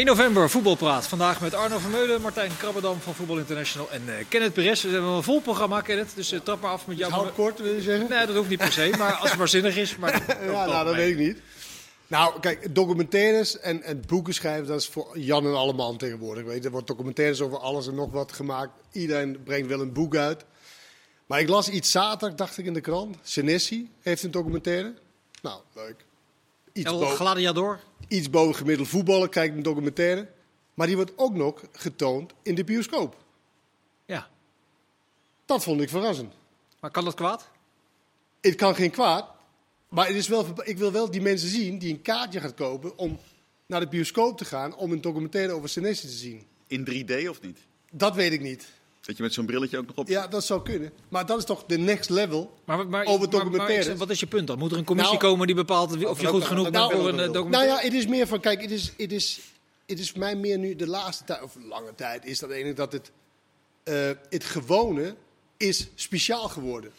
1 november, voetbalpraat. Vandaag met Arno Vermeulen, Martijn Krabbedam van Voetbal International en uh, Kenneth Perez. We hebben een vol programma, Kenneth, dus uh, trap maar af met jou. Houd kort, wil je zeggen? Nee, dat hoeft niet per se, maar als het maar zinnig is. Maar ja, nou, dat weet ik niet. Nou, kijk, documentaires en, en boeken schrijven, dat is voor Jan en alle man tegenwoordig. Weet je. Er wordt documentaires over alles en nog wat gemaakt. Iedereen brengt wel een boek uit. Maar ik las iets zaterdag, dacht ik in de krant. Senesi heeft een documentaire. Nou, leuk. Iets El Gladiador? Iets boven gemiddeld voetballen, kijk een documentaire. Maar die wordt ook nog getoond in de bioscoop. Ja. Dat vond ik verrassend. Maar kan dat kwaad? Het kan geen kwaad. Maar het is wel, ik wil wel die mensen zien die een kaartje gaan kopen om naar de bioscoop te gaan om een documentaire over Senesi te zien. In 3D of niet? Dat weet ik niet. Dat je met zo'n brilletje ook nog op. Ja, dat zou kunnen. Maar dat is toch de next level maar, maar, over documentaires. Maar, wat is je punt dan? Moet er een commissie nou, komen die bepaalt of je goed genoeg bent voor een eh, documentaire? Nou ja, het is meer van, kijk, het is, het is, het is voor mij meer nu de laatste tijd, of lange tijd, is dat ene dat het, uh, het gewone is speciaal geworden.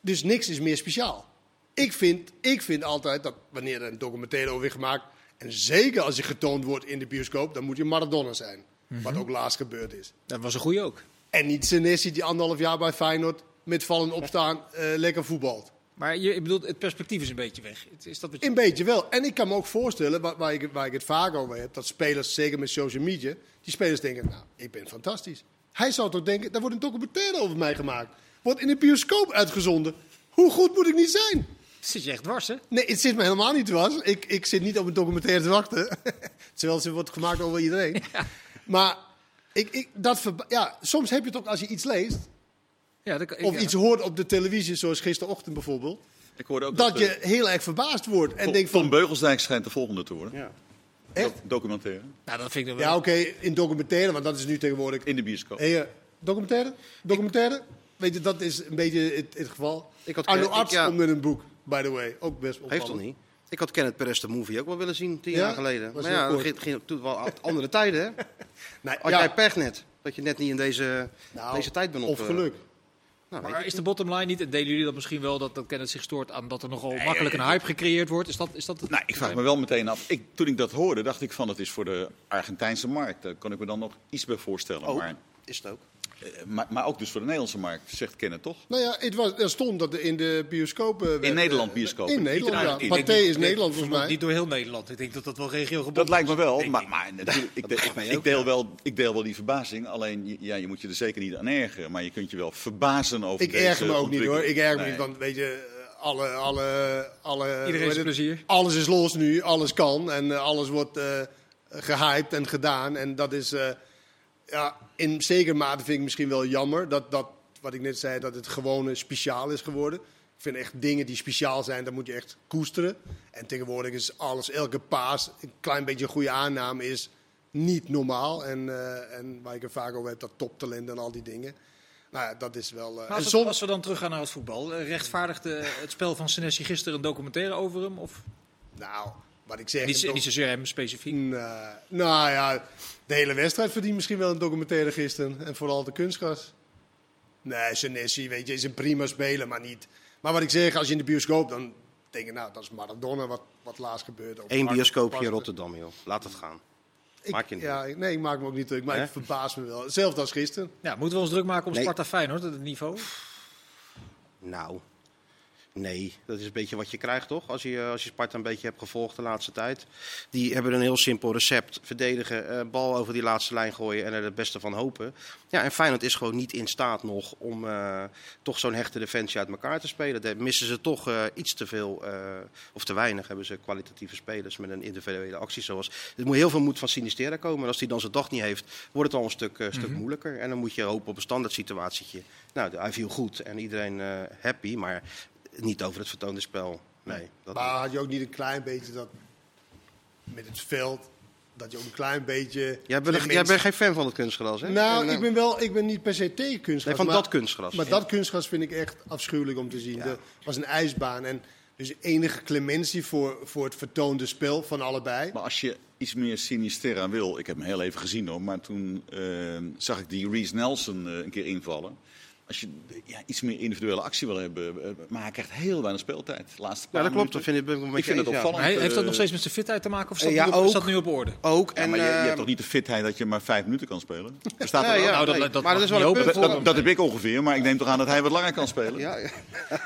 Dus niks is meer speciaal. Ik vind, ik vind altijd dat wanneer er een documentaire over wordt gemaakt, en zeker als je getoond wordt in de bioscoop, dan moet je Maradona zijn. Wat mhm. ook laatst gebeurd is. Dat was een goede ook. En niet Senesi die anderhalf jaar bij Feyenoord met vallen opstaan uh, lekker voetbalt. Maar je, ik bedoel, het perspectief is een beetje weg. Is dat wat je... Een beetje wel. En ik kan me ook voorstellen, waar, waar, ik, waar ik het vaak over heb, dat spelers, zeker met social media, die spelers denken, nou, ik ben fantastisch. Hij zou toch denken, daar wordt een documentaire over mij gemaakt. Wordt in de bioscoop uitgezonden. Hoe goed moet ik niet zijn? Zit je echt dwars, hè? Nee, het zit me helemaal niet dwars. Ik, ik zit niet op een documentaire te wachten. Terwijl ze wordt gemaakt over iedereen. Maar ik, ik, dat ja, soms heb je het ook als je iets leest. Ja, dat, ik, of iets hoort op de televisie, zoals gisterochtend bijvoorbeeld. Ik hoorde ook dat, dat je eh, heel erg verbaasd wordt. En denkt van, Tom Beugelsdijk schijnt de volgende te worden. Ja. Echt? documentaire. Nou, dat vind ik wel. Ja, oké, in documentaire, want dat is nu tegenwoordig. In de bioscoop. Hey, documentaire? Documentaire? Weet je, dat is een beetje het, het geval. Ik had Arno Arts ja. komt met een boek, by the way. Ook best opvallend. Heeft toch niet? Ik had Kenneth Perez de movie ook wel willen zien, tien jaar geleden. Maar ja, het ging, toen wel andere tijden, hè? Nee, had jij pech net, dat je net niet in deze, nou, deze tijd bent op... Of eh, geluk. Nou, maar is de bottom line niet, en delen jullie dat misschien wel, dat, dat Kenneth zich stoort aan dat er nogal makkelijk een hype gecreëerd wordt? Is dat, is dat nou, ik vraag me wel meteen af. Ik, toen ik dat hoorde, dacht ik van het is voor de Argentijnse markt. Daar kan ik me dan nog iets bij voorstellen. Oh, maar... is het ook. Eh, maar, maar, ook dus voor de Nederlandse markt, zegt Kenneth toch? Nou ja, het was, er stond dat in de bioscopen... In Nederland bioscopen? In Nederland, ja. Pathé is Nederland volgens mij. Niet door heel Nederland. Ik denk dat dat wel regio Dat lijkt me wel, maar, maar natuurlijk, ik, ik, deel wel, ik deel wel die verbazing. Alleen, ja, je moet je er zeker niet aan ergeren. Maar je kunt je wel verbazen over Ik erger me ook niet hoor. Ik erger me niet, want weet je... Alle, alle, alle, Iedereen is plezier. Alles is los nu, alles kan en uh, alles wordt uh, gehyped en gedaan. En dat is... Ja, in zekere mate vind ik misschien wel jammer dat, dat, wat ik net zei, dat het gewone speciaal is geworden. Ik vind echt dingen die speciaal zijn, dat moet je echt koesteren. En tegenwoordig is alles, elke paas, een klein beetje een goede aanname is niet normaal. En, uh, en waar ik er vaak over heb, dat toptalent en al die dingen. Nou ja, dat is wel... Uh, als, soms... als, we dan teruggaan naar het voetbal, uh, rechtvaardigde het spel van Senesi gisteren een documentaire over hem? Of? Nou, wat ik zeg... Niet, niet zozeer hem specifiek? Nou, nou ja, de hele wedstrijd verdient misschien wel een documentaire gisteren. En vooral de kunstgas. Nee, Senesi, weet je, is een prima speler, maar niet... Maar wat ik zeg, als je in de bioscoop, dan denk je, nou, dat is Maradona wat, wat laatst gebeurde. Eén bioscoopje in Rotterdam, joh. Laat het gaan. maak je niet. Ja, nee, ik maak me ook niet druk, maar ik verbaas me wel. Hetzelfde als gisteren. Ja, moeten we ons druk maken op nee. Sparta Feyenoord, het niveau? Nou, Nee, dat is een beetje wat je krijgt, toch? Als je, als je Sparta een beetje hebt gevolgd de laatste tijd. Die hebben een heel simpel recept. Verdedigen, uh, bal over die laatste lijn gooien en er het beste van hopen. Ja, en Feyenoord is gewoon niet in staat nog om uh, toch zo'n hechte defensie uit elkaar te spelen. Daar missen ze toch uh, iets te veel, of te weinig, hebben ze kwalitatieve spelers met een individuele actie. Zoals. Er moet heel veel moed van Sinistera komen. En als hij dan zijn dag niet heeft, wordt het al een stuk, mm -hmm. stuk mhm. moeilijker. En dan moet je hopen op een standaard situatietje. Nou, hij viel goed en iedereen happy, maar niet over het vertoonde spel. Nee, dat maar had je ook niet een klein beetje dat met het veld dat je ook een klein beetje. Jij bent, jij bent geen fan van het kunstgras, hè? Nou, ik ben wel, ik ben niet per se tegen kunstgras. Nee, van dat kunstgras. Maar dat kunstgras vind ik echt afschuwelijk om te zien. Het was een ijsbaan en dus enige clementie voor, voor het vertoonde spel van allebei. Maar als je iets meer Sinisterra wil, ik heb hem heel even gezien hoor, maar toen uh, zag ik die Reese Nelson uh, een keer invallen als je ja, iets meer individuele actie wil hebben. eh, Maar hij krijgt heel weinig speeltijd. Laatste Ja, paar dat klopt. Dat vind ik, ben ik, wel vind het ja. opvallend. Heeft dat eh, nog steeds met zijn fitheid te maken of staat, ja, nu, op, ook. staat nu op orde? Ook. Ja, En, maar je, je eh, hebt toch niet de fitheid dat je maar vijf minuten kan spelen? Ja, er ja, Nou, dat- nee, dat maar dat is wel een punt Dat, voor dat, dat heb ik ongeveer, maar ik neem toch aan dat hij wat langer kan spelen. Ja, ja.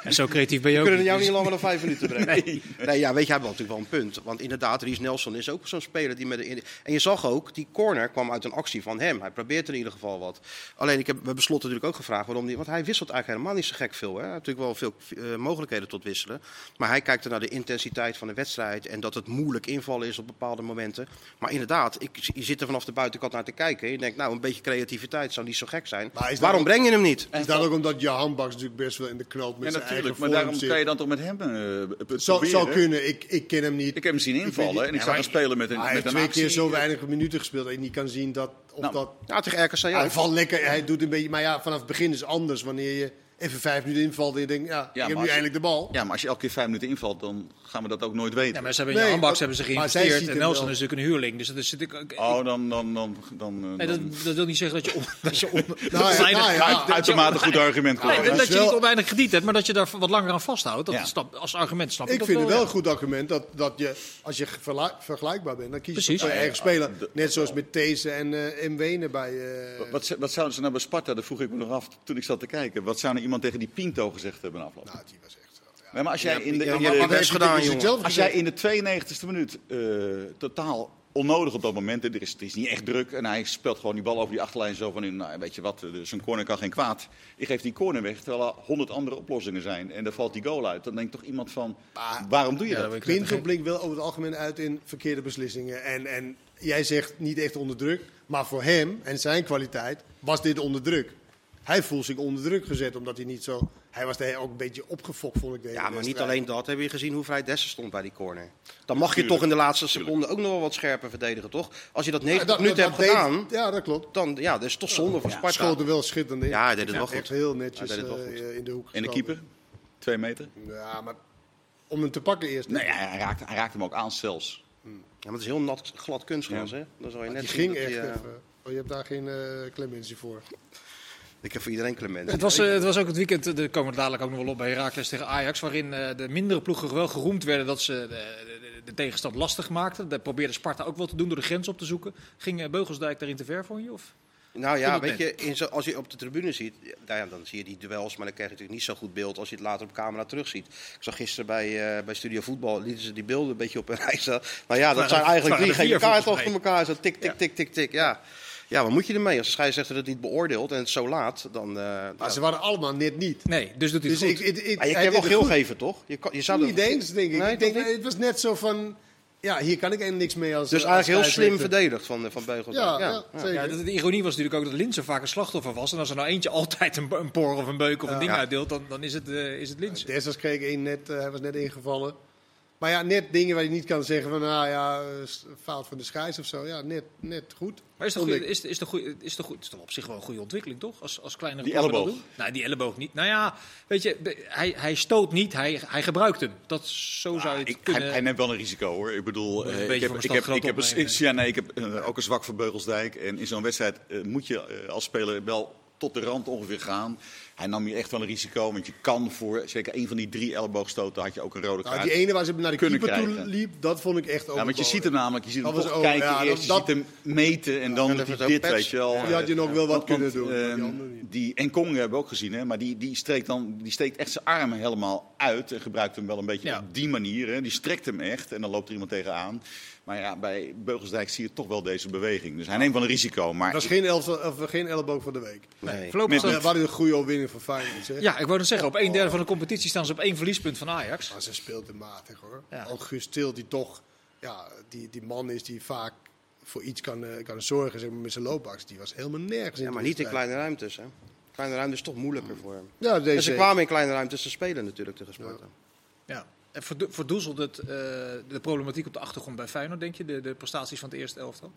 En zo creatief ben je We ook kunnen niet, jou dus- niet langer dan vijf minuten brengen. Nee. nee, ja, weet je, hij heeft natuurlijk wel een punt. Want inderdaad, Ries Nelson is ook zo'n speler die met de... En je zag ook, die corner kwam uit een actie van hem. Hij probeert in ieder geval wat. Alleen, ik heb, we hebben Slot natuurlijk ook gevraagd waarom die... Want hij wisselt eigenlijk helemaal niet zo gek veel. Hè. Hij heeft natuurlijk wel veel eh, mogelijkheden tot wisselen. Maar hij kijkt er naar de intensiteit van de wedstrijd. En dat het moeilijk invallen is op bepaalde momenten. Maar inderdaad, ik, je zit er vanaf de buitenkant naar te kijken. Je denkt, nou, een beetje creativiteit zou niet zo gek zijn. Waarom ook- breng je hem niet? Is dat ook omdat Johan Baks natuurlijk best wel in de knoop Ja, met zijn eigen. Maar daarom zit? kan je dan toch met hem eh, het Zou, proberen. zou kunnen, ik, ik ken hem niet. Ik heb hem zien invallen niet- en ik zag hem spelen met een, Hij met heeft een twee actie. keer zo weinig minuten gespeeld dat je niet kan zien dat... Of Nou, dat Ja, tegen RKC hij ook. valt lekker, hij doet een beetje... Maar ja, vanaf het begin is anders wanneer je even vijf minuten invalt en je denkt... Ja, ik maar heb nu eindelijk de bal. Ja, maar als je elke keer vijf minuten invalt, dan gaan we dat ook nooit weten. Ja, maar ze hebben in Nee, hebben ze geïnvesteerd. En Nelson wel. is natuurlijk een huurling. Dus dat is, ik, ik- Oh, dan... dan, dan, dan eh, nee, dan- dat, dat wil niet zeggen dat je, on, dat je, on, Nou ja, oneindig- nou ja, Uit- uitermate goed argument. Nee, dat, is je niet oneindig krediet hebt, maar dat je daar wat langer aan vasthoudt. Dat Ja. snap, als argument snap ik, Ik vind het wel ja. een goed argument dat, dat je, als je vergelijkbaar bent, dan kies je voor je Ja, eigen ja, speler. Net zoals met These en, eh en Wenen bij... eh, Wat, wat zouden ze nou bij Sparta, dat vroeg ik me nog af toen ik zat te kijken. Wat zou nou iemand tegen die Pinto gezegd hebben afloop? nou, die was echt zo. Ja. Nee, maar als jij in de, in gedaan, jongen. als jij in de 92e minuut eh, totaal onnodig op dat moment, er is, het is niet echt druk en hij speelt gewoon die bal over die achterlijn zo van, in, nou, weet je wat, dus een corner kan geen kwaad. Ik geef die corner weg, terwijl er honderd andere oplossingen zijn en dan valt die goal uit. Dan denkt toch iemand van, waarom doe je Ja, dat? Pinto blinkt wel over het algemeen uit in verkeerde beslissingen. En, en jij zegt niet echt onder druk, maar voor hem en zijn kwaliteit was dit onder druk. Hij voelt zich onder druk gezet, omdat hij niet zo... Hij was daar ook een beetje opgefokt, vond ik. de Ja, maar niet alleen dat. Heb je gezien hoe vrij Dessen stond bij die corner? Dan mag je Tuurlijk. toch in de laatste seconde ook nog wel wat scherper verdedigen, toch? Als je dat Ja, 90 dat- minuten dat hebt deed- gedaan, Ja, dat klopt. dan ja, dat is toch zonde voor Sparta. Schoot er wel schitterend in. Ja, hij deed het wel Echt goed. heel netjes Hij deed het wel eh, goed. in de hoek En de keeper? Twee meter? Ja, maar om hem te pakken eerst. Nee, hij, hij raakt, hij raakt hem ook aan zelfs. Ja, maar het is heel nat, glad kunstgras, Ja. hè? Dan zal je net die ging echt die, eh, even. Oh, je hebt daar geen eh clementie voor. Ik heb voor iedereen clement. Het was, eh, het was ook het weekend, eh, daar komen we dadelijk ook nog wel op bij Heracles tegen Ajax, waarin eh, de mindere ploegen wel geroemd werden dat ze de, de, de tegenstand lastig maakten. Dat probeerde Sparta ook wel te doen door de grens op te zoeken. Ging eh, Beugelsdijk daarin te ver, vond je? Of? Nou ja, weet je, in zo, als je op de tribune ziet, ja, ja, dan zie je die duels, maar dan krijg je natuurlijk niet zo goed beeld als je het later op camera terugziet. Ik zag gisteren bij, eh, bij Studio Voetbal, lieten ze die beelden een beetje op een rij staan. Nou ja, dat zijn eigenlijk drie gele kaarten achter elkaar. Zo tik, tik, tik, tik, tik. Ja. Ja, wat moet je ermee? Als de scheidsrechter het niet beoordeelt en het zo laat, dan... eh, Maar ja. ze waren allemaal net niet. Nee, dus doet hij het Dus goed. ik, ik, ik, Maar je kan wel geel goed. geven, toch? Je, kan, je zou Niet dat- eens, denk ik. Nee, ik denk, het was net zo van... Ja, hier kan ik eigenlijk niks mee als Dus als eigenlijk heel slim verdedigd van, van Beugelsdijk. Ja, Ja, ja, ja. zeker. Ja, de, de ironie was natuurlijk ook dat Linse vaak een slachtoffer was. En als er nou eentje altijd een, een por of een beuk of een ding Ja. uitdeelt, dan, dan is het, eh is het Linse. Dessers kreeg één net, eh, hij was net ingevallen. Maar ja, net dingen waar je niet kan zeggen van, nou ja, eh, fout van de scheids of zo. Ja, net, net goed. Maar is het, ik. is, is, de goeie, is, de goeie, is toch op zich wel een goede ontwikkeling, toch? Als, als kleinere Die elleboog. doen? Nou, die elleboog niet. Nou ja, weet je, hij, hij stoot niet, hij, hij gebruikt hem. Dat, zo zou je het Ik, kunnen... hij, hij neemt wel een risico hoor. Ik bedoel, eh, beetje ik heb, ik heb, ik heb, stad een- groot ja, nee, ik heb eh, ook een zwak voor Beugelsdijk. En in zo'n wedstrijd eh, moet je eh, als speler wel tot de rand ongeveer gaan. Hij nam hier echt wel een risico, want je kan voor zeker één van die drie elleboogstoten had je ook een rode Nou, kaart. die ene waar ze naar de kunnen keeper toe liep, dat vond ik echt ja, want je ziet hem namelijk, je ziet hem toch ook- kijken ja, eerst, je dat- ziet hem meten en dan doet hij dit, ook weet je wel. Die had je nog wel wat kunnen doen. ehm, die en Kong hebben we ook gezien, hè, maar die, die, streekt dan, die steekt echt zijn armen helemaal uit en gebruikt hem wel een beetje Ja. op die manier. Hè. Die strekt hem echt en dan loopt er iemand tegenaan. Maar ja, bij Beugelsdijk zie je toch wel deze beweging. Dus hij neemt wel een risico. Maar Dat was geen, elf, of, geen elleboog van de week. Nee. Voorlopig Ja, wat een goede overwinning van Feyenoord, zeg. ja, ik wou het zeggen, op een derde van de competitie staan ze op één verliespunt van Ajax. Maar ze speelt te matig, hoor. Ja. Til, die toch ja, die, die man is die vaak voor iets kan, eh, kan zorgen, zeg maar, met zijn loopbaks. Die was helemaal nergens in. Ja, maar niet in kleine ruimtes, hè? Kleine ruimte is toch moeilijker voor hem. Ja, deze En ze kwamen in kleine ruimtes te spelen natuurlijk tegen Sparta. Ja. Verdoezelt het eh, de problematiek op de achtergrond bij Feyenoord, denk je? De, de prestaties van het eerste elftal?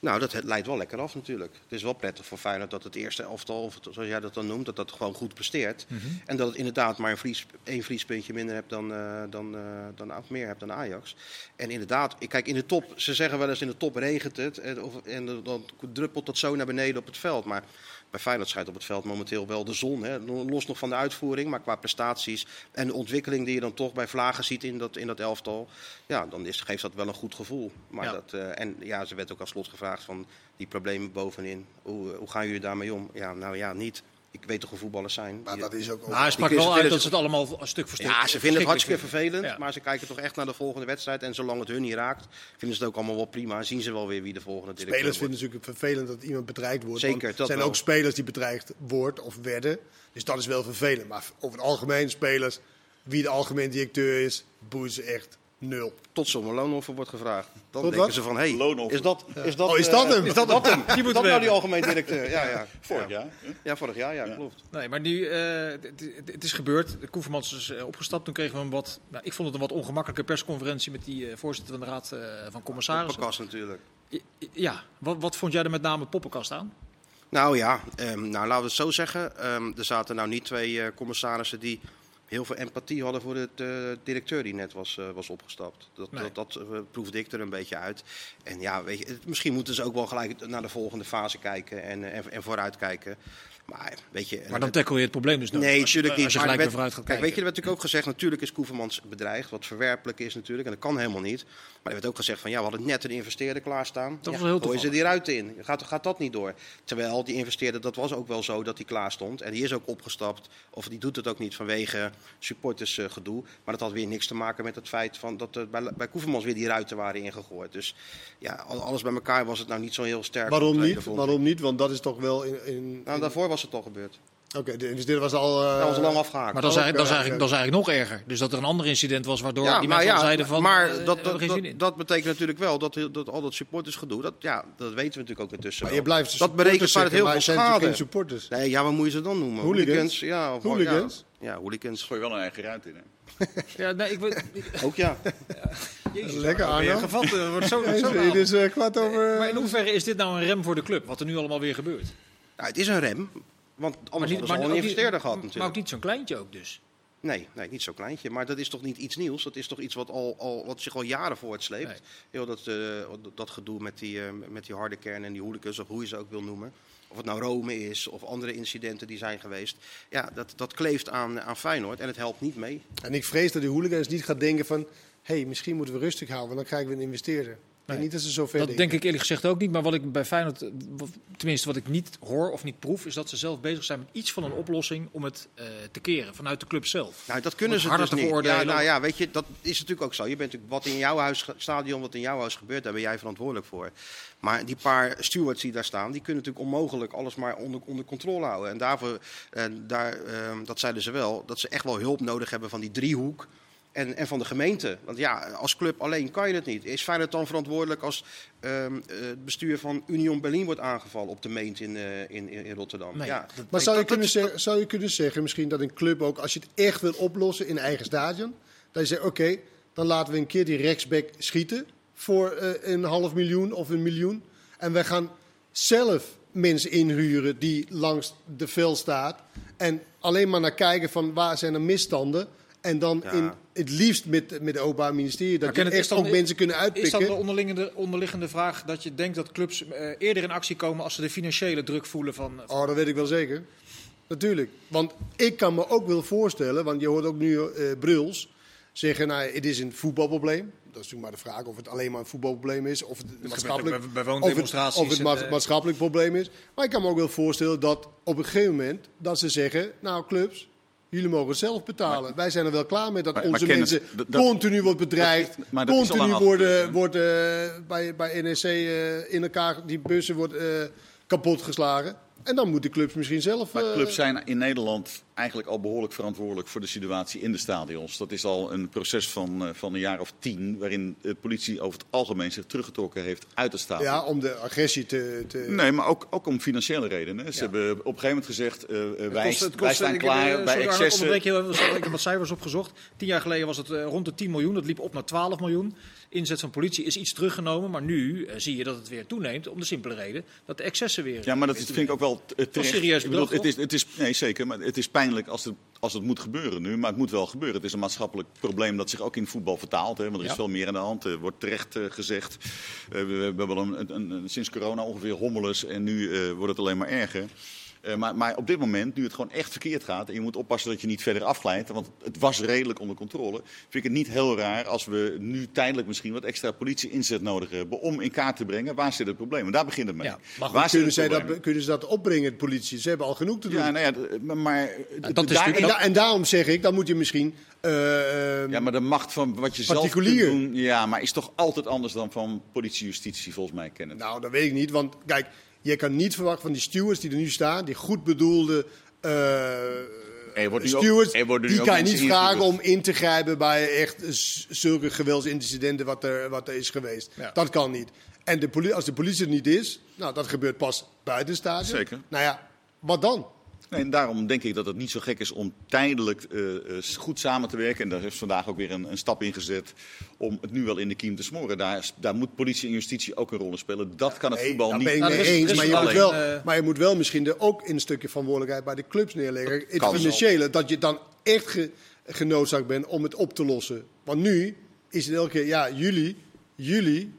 Nou, dat het leidt wel lekker af natuurlijk. Het is wel prettig voor Feyenoord dat het eerste elftal, of het- zoals jij dat dan noemt, dat dat gewoon goed presteert. En dat het inderdaad maar een vries, één vriespuntje minder hebt dan, eh, dan, eh, dan meer hebt dan Ajax. En inderdaad, ik kijk in de top, ze zeggen wel eens in de top regent het. En, of, en dan druppelt dat zo naar beneden op het veld. Maar bij Feyenoord schijnt op het veld momenteel wel de zon. Hè? Los nog van de uitvoering, maar qua prestaties en de ontwikkeling die je dan toch bij Vlagen ziet in dat, in dat elftal. Ja, dan is, geeft dat wel een goed gevoel. Maar Ja. dat, eh, en ja, ze werd ook als slot gevraagd van die problemen bovenin. Hoe, hoe gaan jullie daarmee om? Ja, nou ja, niet. Ik weet toch hoe voetballers zijn. Maar dat is ook... Maar hij sprak wel uit dat ze- het allemaal stuk voor stuk Ja, ze vinden het hartstikke vervelend, Ja. maar ze kijken toch echt naar de volgende wedstrijd. En zolang het hun niet raakt, vinden ze het ook allemaal wel prima. En zien ze wel weer wie de volgende directeur Spelers wordt. vinden het natuurlijk vervelend dat iemand bedreigd wordt. Zeker, dat er zijn wel. ook spelers die bedreigd wordt of werden. Dus dat is wel vervelend. Maar over het algemeen spelers, wie de algemeen directeur is, boeien ze echt nul. Tot zo'n loonoffer wordt gevraagd. Dan Tot denken wat? ze van, hé, hey, is dat, is dat, Oh, is eh, dat hem? Is dat, dat hem? Die Is moeten dat nou die algemeen directeur? Ja, ja. Vorig ja. jaar. Ja, vorig jaar, ja, Ja. klopt. Nee, maar nu, eh, het, is gebeurd. De Koevermans is eh, opgestapt. Toen kregen we een wat, nou, ik vond het een wat ongemakkelijke persconferentie met die eh, voorzitter van de Raad eh, van Commissarissen. Poppenkast natuurlijk. Ja, wat, wat vond jij er met name poppenkast aan? Nou ja, ehm, nou, laten we het zo zeggen. Ehm, er zaten nou niet twee eh, commissarissen die heel veel empathie hadden voor de eh, directeur die net was, eh, was opgestapt. Dat, Nee. dat, dat eh, proefde ik er een beetje uit. En ja, weet je, misschien moeten ze ook wel gelijk naar de volgende fase kijken en, en, en vooruit kijken. Maar weet je, Maar dan tackle je het probleem dus nooit. Nee, natuurlijk niet. Als je gelijk vooruit gaat Kijk, kijken. weet je, er werd natuurlijk ook gezegd, natuurlijk is Koevermans bedreigd, wat verwerpelijk is natuurlijk, en dat kan helemaal niet. Maar er werd ook gezegd van, ja, we hadden net een investeerder klaarstaan. Dat ja, was heel gooien ze die ruiten in. Gaat, gaat dat niet door? Terwijl die investeerder, dat was ook wel zo dat hij klaar stond. En die is ook opgestapt, of die doet het ook niet vanwege supportersgedoe. maar dat had weer niks te maken met het feit van dat er bij, bij Koevermans weer die ruiten waren ingegooid. Dus ja, al- alles bij elkaar was het nou niet zo heel sterk. Waarom niet? Waarom niet? Want dat is toch wel in... in Nou, daarvoor was het al gebeurd. Oké, de investeerder was al... eh, Dat was al lang afgehaakt. Maar dat is, eigenlijk, dat, is Oké, eigenlijk, dat is eigenlijk nog erger. Dus dat er een ander incident was waardoor die mensen al zeiden van... maar eh, dat, dat, dat, betekent natuurlijk wel dat, dat al dat supportersgedoe, dat, ja, dat weten we natuurlijk ook intussen Maar wel. je blijft dat berekent supporters vanuit heel veel het zijn schade. supporters. Nee, ja, wat moet je ze dan noemen? Hooligans? ja. Of, Hooligans? Ja, ja, hooligans. Gooi je wel een eigen ruimte in. Hè? Ja, nee, ik weet... Ook ja. Jezus, Lekker, Arno. Gevat, eh, wordt zo, het is eh, kwart over... Maar in hoeverre is dit nou een rem voor de club? Wat er nu allemaal weer gebeurt? Nou, het is een rem. Want anders hadden ze al een niet- investeerder gehad Maar natuurlijk. ook niet zo'n kleintje ook dus. Nee, nee, niet zo kleintje. Maar dat is toch niet iets nieuws? Dat is toch iets wat, al, al, wat zich al jaren voortsleept? Nee. Heel dat, eh, dat gedoe met die, eh, met die harde kern en die hooligans, of hoe je ze ook wil noemen. Of het nou Rome is, of andere incidenten die zijn geweest. Ja, dat, dat kleeft aan, aan Feyenoord en het helpt niet mee. En ik vrees dat die hooligans niet gaan denken van... hé, hey, misschien moeten we rustig houden, want dan krijgen we een investeerder. Denk niet dat ze Dat denken. denk ik eerlijk gezegd ook niet. Maar wat ik bij Feyenoord, tenminste wat ik niet hoor of niet proef, is dat ze zelf bezig zijn met iets van een oplossing om het eh, te keren vanuit de club zelf. Nou, dat kunnen ze dus niet. Ja, nou ja, weet je, dat is natuurlijk ook zo. Je bent natuurlijk wat in jouw huis, stadion, wat in jouw huis gebeurt, daar ben jij verantwoordelijk voor. Maar die paar stewards die daar staan, die kunnen natuurlijk onmogelijk alles maar onder, onder controle houden. En daarvoor, eh, daar, eh, dat zeiden ze wel, dat ze echt wel hulp nodig hebben van die driehoek. En, en van de gemeente. Want ja, als club alleen kan je het niet. Is Feyenoord dan verantwoordelijk als ehm, eh, het bestuur van Union Berlin wordt aangevallen op de meent in, eh, in, in, Rotterdam? Nee, ja, Maar zou je, kunnen zeggen, zou je kunnen zeggen misschien dat een club ook, als je het echt wil oplossen in eigen stadion, dat je zegt, oké, dan laten we een keer die rechtsback schieten voor eh, een half miljoen of een miljoen. En wij gaan zelf mensen inhuren die langs de veld staat. En alleen maar naar kijken van waar zijn er misstanden. En dan Ja. in, het liefst met, met het Openbaar Ministerie, dat je echt is dan- ook mensen kunnen Is dat uitpikken. de onderliggende, onderliggende vraag dat je denkt dat clubs eh, eerder in actie komen als ze de financiële druk voelen van... Oh, dat weet ik wel zeker. Natuurlijk. Want ik kan me ook wel voorstellen, want je hoort ook nu eh Bruls zeggen, nou, het is een voetbalprobleem. Dat is natuurlijk maar de vraag of het alleen maar een voetbalprobleem is, of het maatschappelijk, bij- bij of het, of het ma- eh, maatschappelijk probleem is. Maar ik kan me ook wel voorstellen dat op een gegeven moment dat ze zeggen, nou clubs, jullie mogen zelf betalen. Wij zijn er wel klaar met dat Maar- maar onze mensen dat- continu wordt bedreigd, dat continu worden, wordt eh, bij, bij NEC eh, in elkaar, die bussen worden eh, kapot geslagen. En dan moeten clubs misschien zelf... Maar clubs zijn in Nederland eigenlijk al behoorlijk verantwoordelijk voor de situatie in de stadions. Dat is al een proces van, eh, van een jaar of tien, waarin de politie over het algemeen zich teruggetrokken heeft uit het stadion. Ja, om de agressie te... te... Nee, maar ook, ook om financiële redenen. Ze Ja. hebben op een gegeven moment gezegd, eh, eh, wij, kost- wij staan ik heb, klaar bij excessen. Ik heb wat cijfers opgezocht. Tien jaar geleden was het rond de 10 miljoen. Dat liep op naar 12 miljoen. Inzet van politie is iets teruggenomen. Maar nu zie je dat het weer toeneemt. Om de simpele reden dat de excessen weer... Ja, maar dat vind ik ook wel terecht. serieus Ik bedoel, bedrag, het is, het is, nee, zeker. Maar het is pijnlijk als het, als het moet gebeuren nu. Maar het moet wel gebeuren. Het is een maatschappelijk probleem dat zich ook in voetbal vertaalt. Hè, want er is Ja. veel meer aan de hand. Er wordt terecht eh, gezegd. Eh, we, we hebben wel een, een, een- sinds corona ongeveer hommeles. En nu eh, wordt het alleen maar erger. Eh, maar, maar op dit moment, nu het gewoon echt verkeerd gaat... en je moet oppassen dat je niet verder afglijdt... want het was redelijk onder controle... vind ik het niet heel raar als we nu tijdelijk misschien... wat extra politie-inzet nodig hebben... om in kaart te brengen waar zit het probleem. En daar begint het mee. Ja, maar goed, waar zit Kunnen, het zij dat, kunnen ze dat opbrengen, de politie? Ze hebben al genoeg te doen. Ja, nou ja, maar- dat is daar- en, da- en daarom zeg ik, dan moet je misschien... eh, eh, Ja, maar de macht van wat je zelf kunt doen... Ja, maar is toch altijd anders dan van politie-justitie, volgens mij, kennen. Nou, dat weet ik niet. Want kijk, je kan niet verwachten van die stewards die er nu staan, die goed bedoelde eh, wordt ook- stewards, nu die ook kan je niet vragen om in te grijpen bij echt zulke geweldsincidenten wat er, wat er is geweest. Ja. Dat kan niet. En de poli- als de politie er niet is, nou, dat gebeurt pas buiten het stadion. Zeker. Nou ja, wat dan? Nee, en daarom denk ik dat het niet zo gek is om tijdelijk eh, eh, goed samen te werken. En daar is vandaag ook weer een, een stap in gezet om het nu wel in de kiem te smoren. Daar, daar moet politie en justitie ook een rol in spelen. Dat kan het Nee, voetbal niet. ben ik Nou, mee eens. Maar je, moet wel, eh, maar je moet wel misschien er ook een stukje verantwoordelijkheid bij de clubs neerleggen. Het zo. financiële, dat je dan echt ge, genoodzaakt bent om het op te lossen. Want nu is het elke keer, ja, jullie, jullie.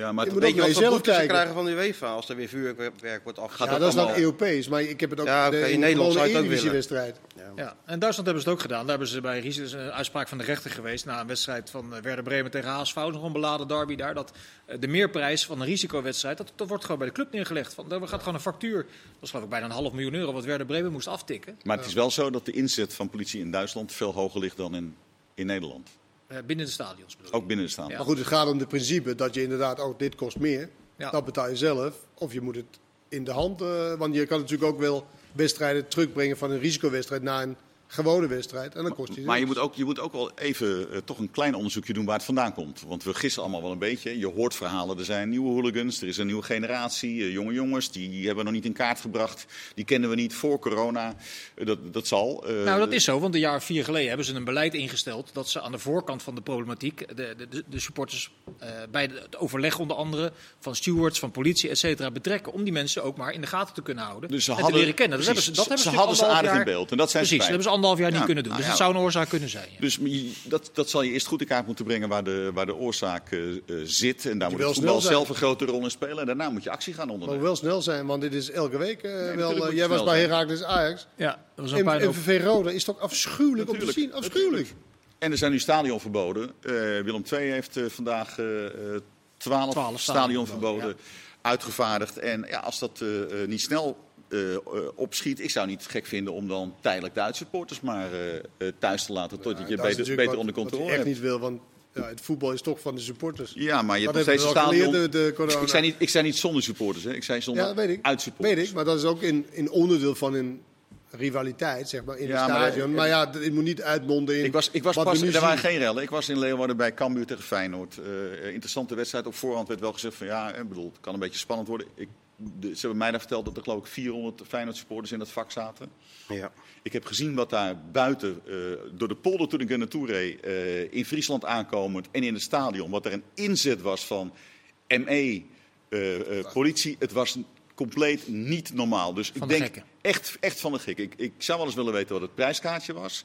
Ja, maar Je het- moet Weet je naar wat voor jezelf boetes ze kijken. krijgen van de UEFA als er weer vuurwerk wordt afgezet? Ja, dat dat is dan Europees, maar ik heb het ook Ja, de, in Nederland de zou het ook Eredivisie-wedstrijd. Ja, en Duitsland hebben ze het ook gedaan. Daar hebben ze bij Ries is een uitspraak van de rechter geweest na een wedstrijd van eh, Werder Bremen tegen HSV, nog een beladen derby daar. Dat eh, de meerprijs van een risicowedstrijd, dat, dat wordt gewoon bij de club neergelegd. Van, er gaat gewoon een factuur, dat was geloof ik bijna een half miljoen euro wat Werder Bremen moest aftikken. maar het is wel zo dat de inzet van politie in Duitsland veel hoger ligt dan in, in Nederland. Eh, binnen de stadions bedoel ik. Ook binnen de staan. Ja. Maar goed, het gaat om het principe dat je inderdaad ook dit kost meer. Ja. Dat betaal je zelf. Of je moet het in de hand. eh, want je kan natuurlijk ook wel wedstrijden terugbrengen van een risicowedstrijd naar een gewone wedstrijd. En dan kost je Maar je moet, ook, je moet ook wel even eh, toch een klein onderzoekje doen waar het vandaan komt. Want we gissen allemaal wel een beetje. Je hoort verhalen, er zijn nieuwe hooligans, er is een nieuwe generatie. eh, jonge jongens, die hebben we nog niet in kaart gebracht. Die kennen we niet voor corona. Eh, dat, dat zal. eh, Nou, dat is zo, want een jaar of vier geleden hebben ze een beleid ingesteld dat ze aan de voorkant van de problematiek de, de, de, de supporters eh, bij de- het overleg onder andere van stewards, van politie, et cetera, betrekken. Om die mensen ook maar in de gaten te kunnen houden Dus ze en hadden, te leren kennen. Dat precies, hebben ze, dat ze, hebben ze, hadden ze aardig in beeld. En dat zijn precies, ze dat hebben ze anderhalf jaar niet kunnen doen. nou dus ja. dat zou een oorzaak kunnen zijn. ja. Dus dat, dat zal je eerst goed in kaart moeten brengen waar de, waar de oorzaak eh, eh, zit. En daar moet wel het voetbal zelf een grote rol in spelen. En daarna moet je actie gaan Maar ondernemen. wel snel zijn, want dit is elke week eh, wel. jij was bij zijn. Heracles Ajax. Ja, dat was een En paar MVV Roda is toch afschuwelijk om te zien? Afschuwelijk. En er zijn nu stadionverboden. Eh, Willem II heeft vandaag eh, eh, 12, 12 stadionverboden uitgevaardigd. En ja, als dat niet snel eh, eh, opschiet, ik zou niet gek vinden om dan tijdelijk de uitsupporters maar eh, thuis te laten. Totdat je dat is beter, beter wat- onder wat controle je echt hebt. niet wil, want ja, het voetbal is toch van de supporters. Ja, maar je Dat hebt nog steeds stadion. geleerd, de, de corona. Ik zei, niet, ik zei niet zonder supporters, hè. ik zei zonder Ja, dat weet ik. uitsupporters. Weet ik, maar dat is ook in, in onderdeel van een rivaliteit, zeg maar, in Ja, het stadion. Maar, ja, het moet niet uitmonden in Ik was, ik was wat pas, er waren geen rellen. Ik was in Leeuwarden bij Cambuur tegen Feyenoord. Interessante wedstrijd. Op voorhand werd wel gezegd van ja, ik bedoel, het kan een beetje spannend worden. Ik, de- ze hebben mij daar verteld dat er geloof ik 400 Feyenoord supporters in dat vak zaten. Ja. Ik heb gezien wat daar buiten, eh, door de polder toen ik er naartoe reed, eh, in Friesland aankomend en in het stadion, wat er een inzet was van ME, eh, eh, politie. Het was compleet niet normaal. Dus Van ik de denk gekken. echt, echt van de gek. Ik, ik zou wel eens willen weten wat het prijskaartje was.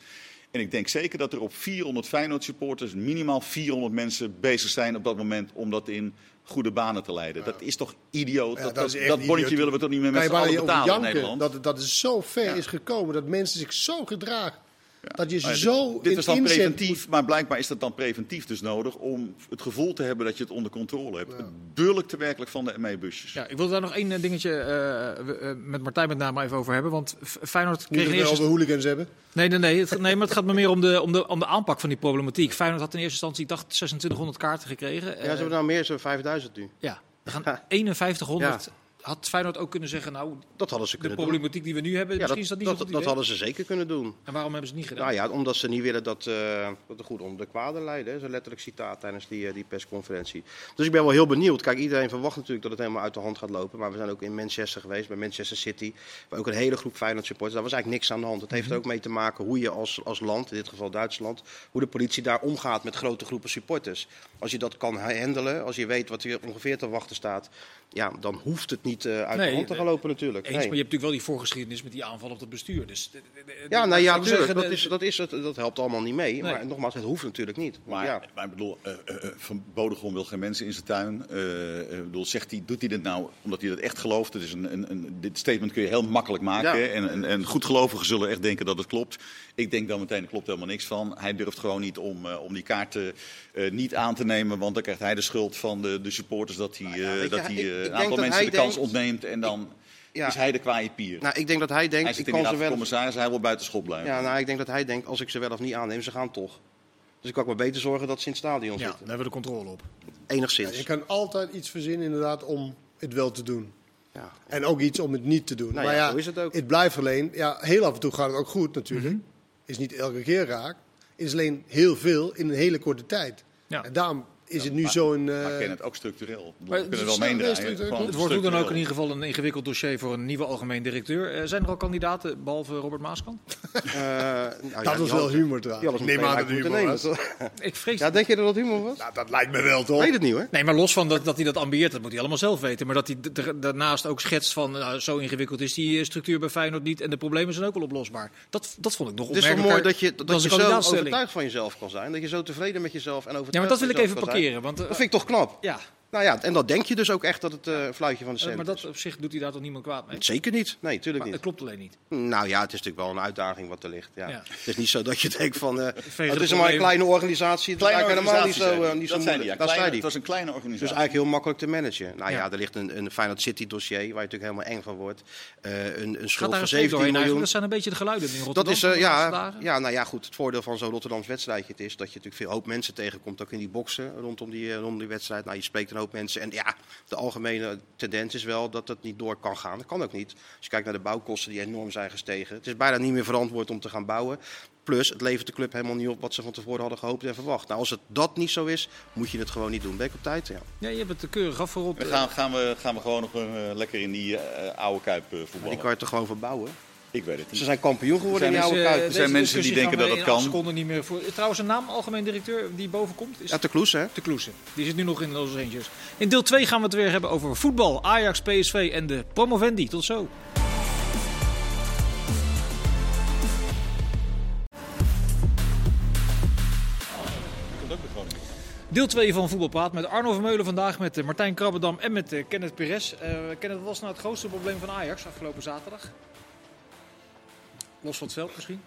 En ik denk zeker dat er op 400 Feyenoord supporters minimaal 400 mensen bezig zijn op dat moment om dat in goede banen te leiden. Dat is toch idioot? Ja, dat, dat dat, is bonnetje willen we toch niet meer met Kan z'n allen betalen in Nederland? dat, dat het zo ver Ja. is gekomen, dat mensen zich zo gedragen. Dat je ze ja, zo dit, dit was dan inzet preventief, maar blijkbaar is dat dan preventief dus nodig om het gevoel te hebben dat je het onder controle hebt. Het burlijkt werkelijk van de ME-busjes. Ja, ik wil daar nog één eh, dingetje eh, eh, met Martijn met name even over hebben. Want Feyenoord kreeg we eerste over hooligans hebben. Nee, nee, nee, het, nee, maar het gaat me meer om de, om, de, om de aanpak van die problematiek. Feyenoord had in eerste instantie, ik dacht, 2600 kaarten gekregen. Ja, ze hebben nou meer, zo'n 5000 nu. ja, er gaan 5100. Had Feyenoord ook kunnen zeggen, nou, Dat hadden ze de kunnen doen. problematiek die we nu hebben, Ja, misschien dat, is dat niet dat, dat idee. hadden ze zeker kunnen doen. En waarom hebben ze het niet gedaan? Nou ja, omdat ze niet willen dat, eh dat de goed onder de kwade leiden. hè. Zo'n letterlijk citaat tijdens die, eh, die persconferentie. Dus ik ben wel heel benieuwd. Kijk, iedereen verwacht natuurlijk dat het helemaal uit de hand gaat lopen. Maar we zijn ook in Manchester geweest, bij Manchester City. Waar ook een hele groep Feyenoord supporters. Daar was eigenlijk niks aan de hand. Het heeft er ook mee te maken hoe je als, als land, in dit geval Duitsland, hoe de politie daar omgaat met grote groepen supporters. Als je dat kan handelen, als je weet wat er ongeveer te wachten staat, ja, dan hoeft het niet niet eh, uit Nee, de hand te gaan eh, lopen natuurlijk. Eens, Nee. maar je hebt natuurlijk wel die voorgeschiedenis met die aanval op het bestuur. Dus, de- de- de- Ja, nou ja, laat ik tuurlijk, zeggen, dat, is, dat, is het, dat helpt allemaal niet mee. Nee. Maar nogmaals, het hoeft natuurlijk niet. Maar, ja. maar ik bedoel, eh, eh, eh, Van Bodegom wil geen mensen in zijn tuin. Eh, eh, ik bedoel, zegt hij, doet hij dit nou omdat hij dat echt gelooft? Het is een, een, een, dit statement kun je heel makkelijk maken. Ja. En, en, en goedgelovigen zullen echt denken dat het klopt. Ik denk dan meteen, er klopt helemaal niks van. Hij durft gewoon niet om, eh, om die kaarten eh, niet aan te nemen. Want dan krijgt hij de schuld van de, de supporters dat hij, Nou ja, eh, dat hij eh, een aantal mensen de kans ontneemt. En dan Ja. is hij de kwaaie pier. Nou, ik denk dat hij denkt, hij zit ik kan ze wel... commissaris, hij wil buiten schot blijven. Ja, nou, ik denk dat hij denkt, als ik ze wel of niet aanneem, ze gaan toch. Dus ik kan ook maar beter zorgen dat ze in het stadion Ja, zitten. daar hebben we de controle op. Enigszins. Je kan altijd iets verzinnen inderdaad om het wel te doen. Ja. En ook iets om het niet te doen. Nou maar ja, ja, zo is het ook. Het blijft alleen, ja, heel af en toe gaat het ook goed natuurlijk. Mhm. Is niet elke keer raak. Het is alleen heel veel in een hele korte tijd. Ja. En daarom is het nu zo'n... Maar eh, ken het ook structureel. We Maar kunnen het wel meedraaien. nee, Het wordt hoe dan ook in ieder geval een ingewikkeld dossier voor een nieuwe algemeen directeur. Eh, zijn er al kandidaten, behalve Robert Maaskant? Eh, nou ja, dat was wel humor trouwens. ze Neem aan dat het humor was. Ik vrees Ja, denk je dat dat humor was? Nou, dat lijkt me wel Ik toch? weet het niet hoor. Nee, maar los van dat, dat hij dat ambieert, dat moet hij allemaal zelf weten. Maar dat hij daarnaast ook schetst van, nou, zo ingewikkeld is die structuur bij Feyenoord niet. En de problemen zijn ook wel oplosbaar. Dat, dat vond ik nog Het is toch mooi dat je, dat je zo overtuigd van jezelf kan zijn. Dat je zo tevreden met jezelf en overtuigd Ja, maar dat wil ik even parkeren. Want, eh, Dat vind ik toch knap. ja, Nou ja, en dat denk je dus ook echt dat het eh, fluitje van de eh, cent maar dat is. op zich doet hij daar toch niemand kwaad mee? Zeker niet. Nee, tuurlijk Maar het niet. klopt alleen niet. Nou ja, het is natuurlijk wel een uitdaging wat er ligt. Ja. Ja. Het is niet zo dat je denkt van, eh, het is maar een kleine organisatie. Kleine eigenlijk helemaal niet organisatie, zo, eh, niet zo dat zei hij, moeilijk. ja. Dat Kleine- zei hij. Het was een kleine Dus organisatie. eigenlijk heel makkelijk te managen. Nou ja, Ja. er ligt een, een Feyenoord City dossier waar je natuurlijk helemaal eng van wordt. Eh, een, een schuld van een streep 17 doorheen eigenlijk? miljoen. Dat zijn een beetje de geluiden in Rotterdam. Dat is, eh, ja, ja, nou ja, goed. Het voordeel van zo'n Rotterdams wedstrijdje is dat je natuurlijk veel hoop mensen tegenkomt. Ook in die boksen rondom die, eh, rondom die wedstrijd. Nou, je spreekt een hoop mensen. En ja, de algemene tendens is wel dat het niet door kan gaan. Dat kan ook niet. Als je kijkt naar de bouwkosten die enorm zijn gestegen. Het is bijna niet meer verantwoord om te gaan bouwen. Plus, het levert de club helemaal niet op wat ze van tevoren hadden gehoopt en verwacht. Nou, als het dat niet zo is, moet je het gewoon niet doen. Ben ik op tijd? Ja. Ja, je hebt het keurig afgerond. Dan gaan, gaan, we, gaan we gewoon nog eh, lekker in die eh, oude kuip eh, Maar die voetballen. kan je toch gewoon verbouwen? Ik weet het niet. Ze zijn kampioen geworden in Zijn Dus, eh, kuip. zijn mensen die denken dat in kan. niet meer voor. Trouwens, een naam, algemeen directeur, die boven komt, is Ja, te kloes, hè? de Kloese. Die zit nu nog in Los Angeles. In deel 2 gaan we het weer hebben over voetbal, Ajax, PSV en de promovendi. Tot zo. Deel 2 van Voetbalpraat met Arno Vermeulen vandaag, met eh, Martijn Krabbedam en met eh, Kenneth Perez. Eh Kenneth, wat was nou het grootste probleem van Ajax afgelopen zaterdag? Los van het misschien?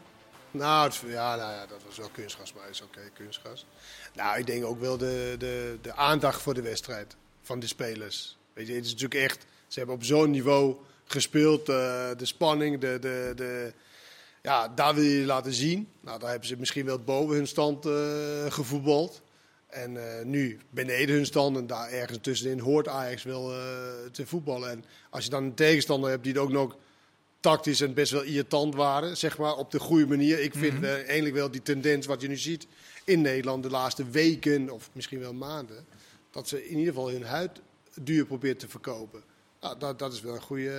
Nou, het- ja, nou ja, dat was wel kunstgras, maar is oké, kunstgras. Nou, ik denk ook wel de, de, de aandacht voor de wedstrijd van de spelers. Weet je, het is natuurlijk echt, ze hebben op zo'n niveau gespeeld, eh, de spanning, de, de, de, ja, daar wil je laten zien. Nou, daar hebben ze misschien wel boven hun stand eh, gevoetbald. En eh, nu beneden hun stand en daar ergens tussenin hoort Ajax wel te voetballen. En als je dan een tegenstander hebt die het ook nog tactisch en best wel irritant waren, zeg maar, op de goede manier. Ik vind eh, eigenlijk wel die tendens wat je nu ziet in Nederland de laatste weken of misschien wel maanden, dat ze in ieder geval hun huid duur probeert te verkopen. Nou, dat, dat is wel een goede,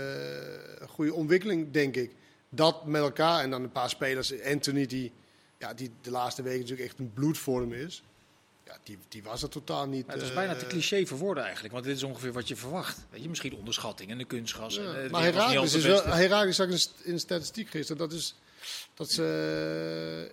eh, goede ontwikkeling, denk ik. Dat met elkaar en dan een paar spelers, Anthony die, ja, die de laatste weken natuurlijk echt een bloedvorm is. Ja, die, die was er totaal niet. Ja, het is eh, bijna te cliché voor woorden eigenlijk, want dit is ongeveer wat je verwacht. Weet je, misschien onderschatting en de kunstgas. Ja, en, eh, maar Herakles is wel. Herakles zag in de statistiek gisteren. Dat is dat ze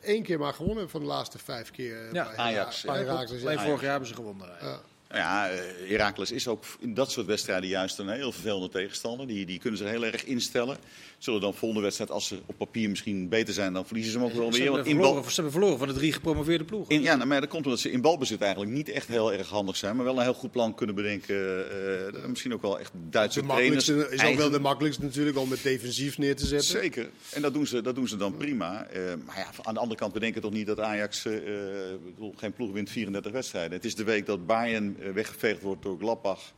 eh, één keer maar gewonnen hebben van de laatste vijf keer. eh, Ja, bij Ajax. Alleen vorig jaar hebben ze gewonnen. Ja. Nou Ja, eh, Heracles is ook in dat soort wedstrijden juist een heel vervelende tegenstander. Die, die kunnen zich heel erg instellen. Zullen dan volgende wedstrijd, als ze op papier misschien beter zijn, dan verliezen ze hem ook wel Ze weer. hebben, Want in bal, verloren, ze hebben verloren van de drie gepromoveerde ploegen. in, ja, nou, maar dat komt omdat ze in balbezit eigenlijk niet echt heel erg handig zijn. Maar wel een heel goed plan kunnen bedenken. eh, misschien ook wel echt Duitse De trainers. is ook wel de makkelijkste natuurlijk om het defensief neer te zetten. Zeker. En dat doen ze, dat doen ze dan prima. Eh, maar ja, aan de andere kant bedenken toch niet dat Ajax eh, eh, geen ploeg wint 34 wedstrijden. Het is de week dat Bayern eh, weggeveegd wordt door Gladbach.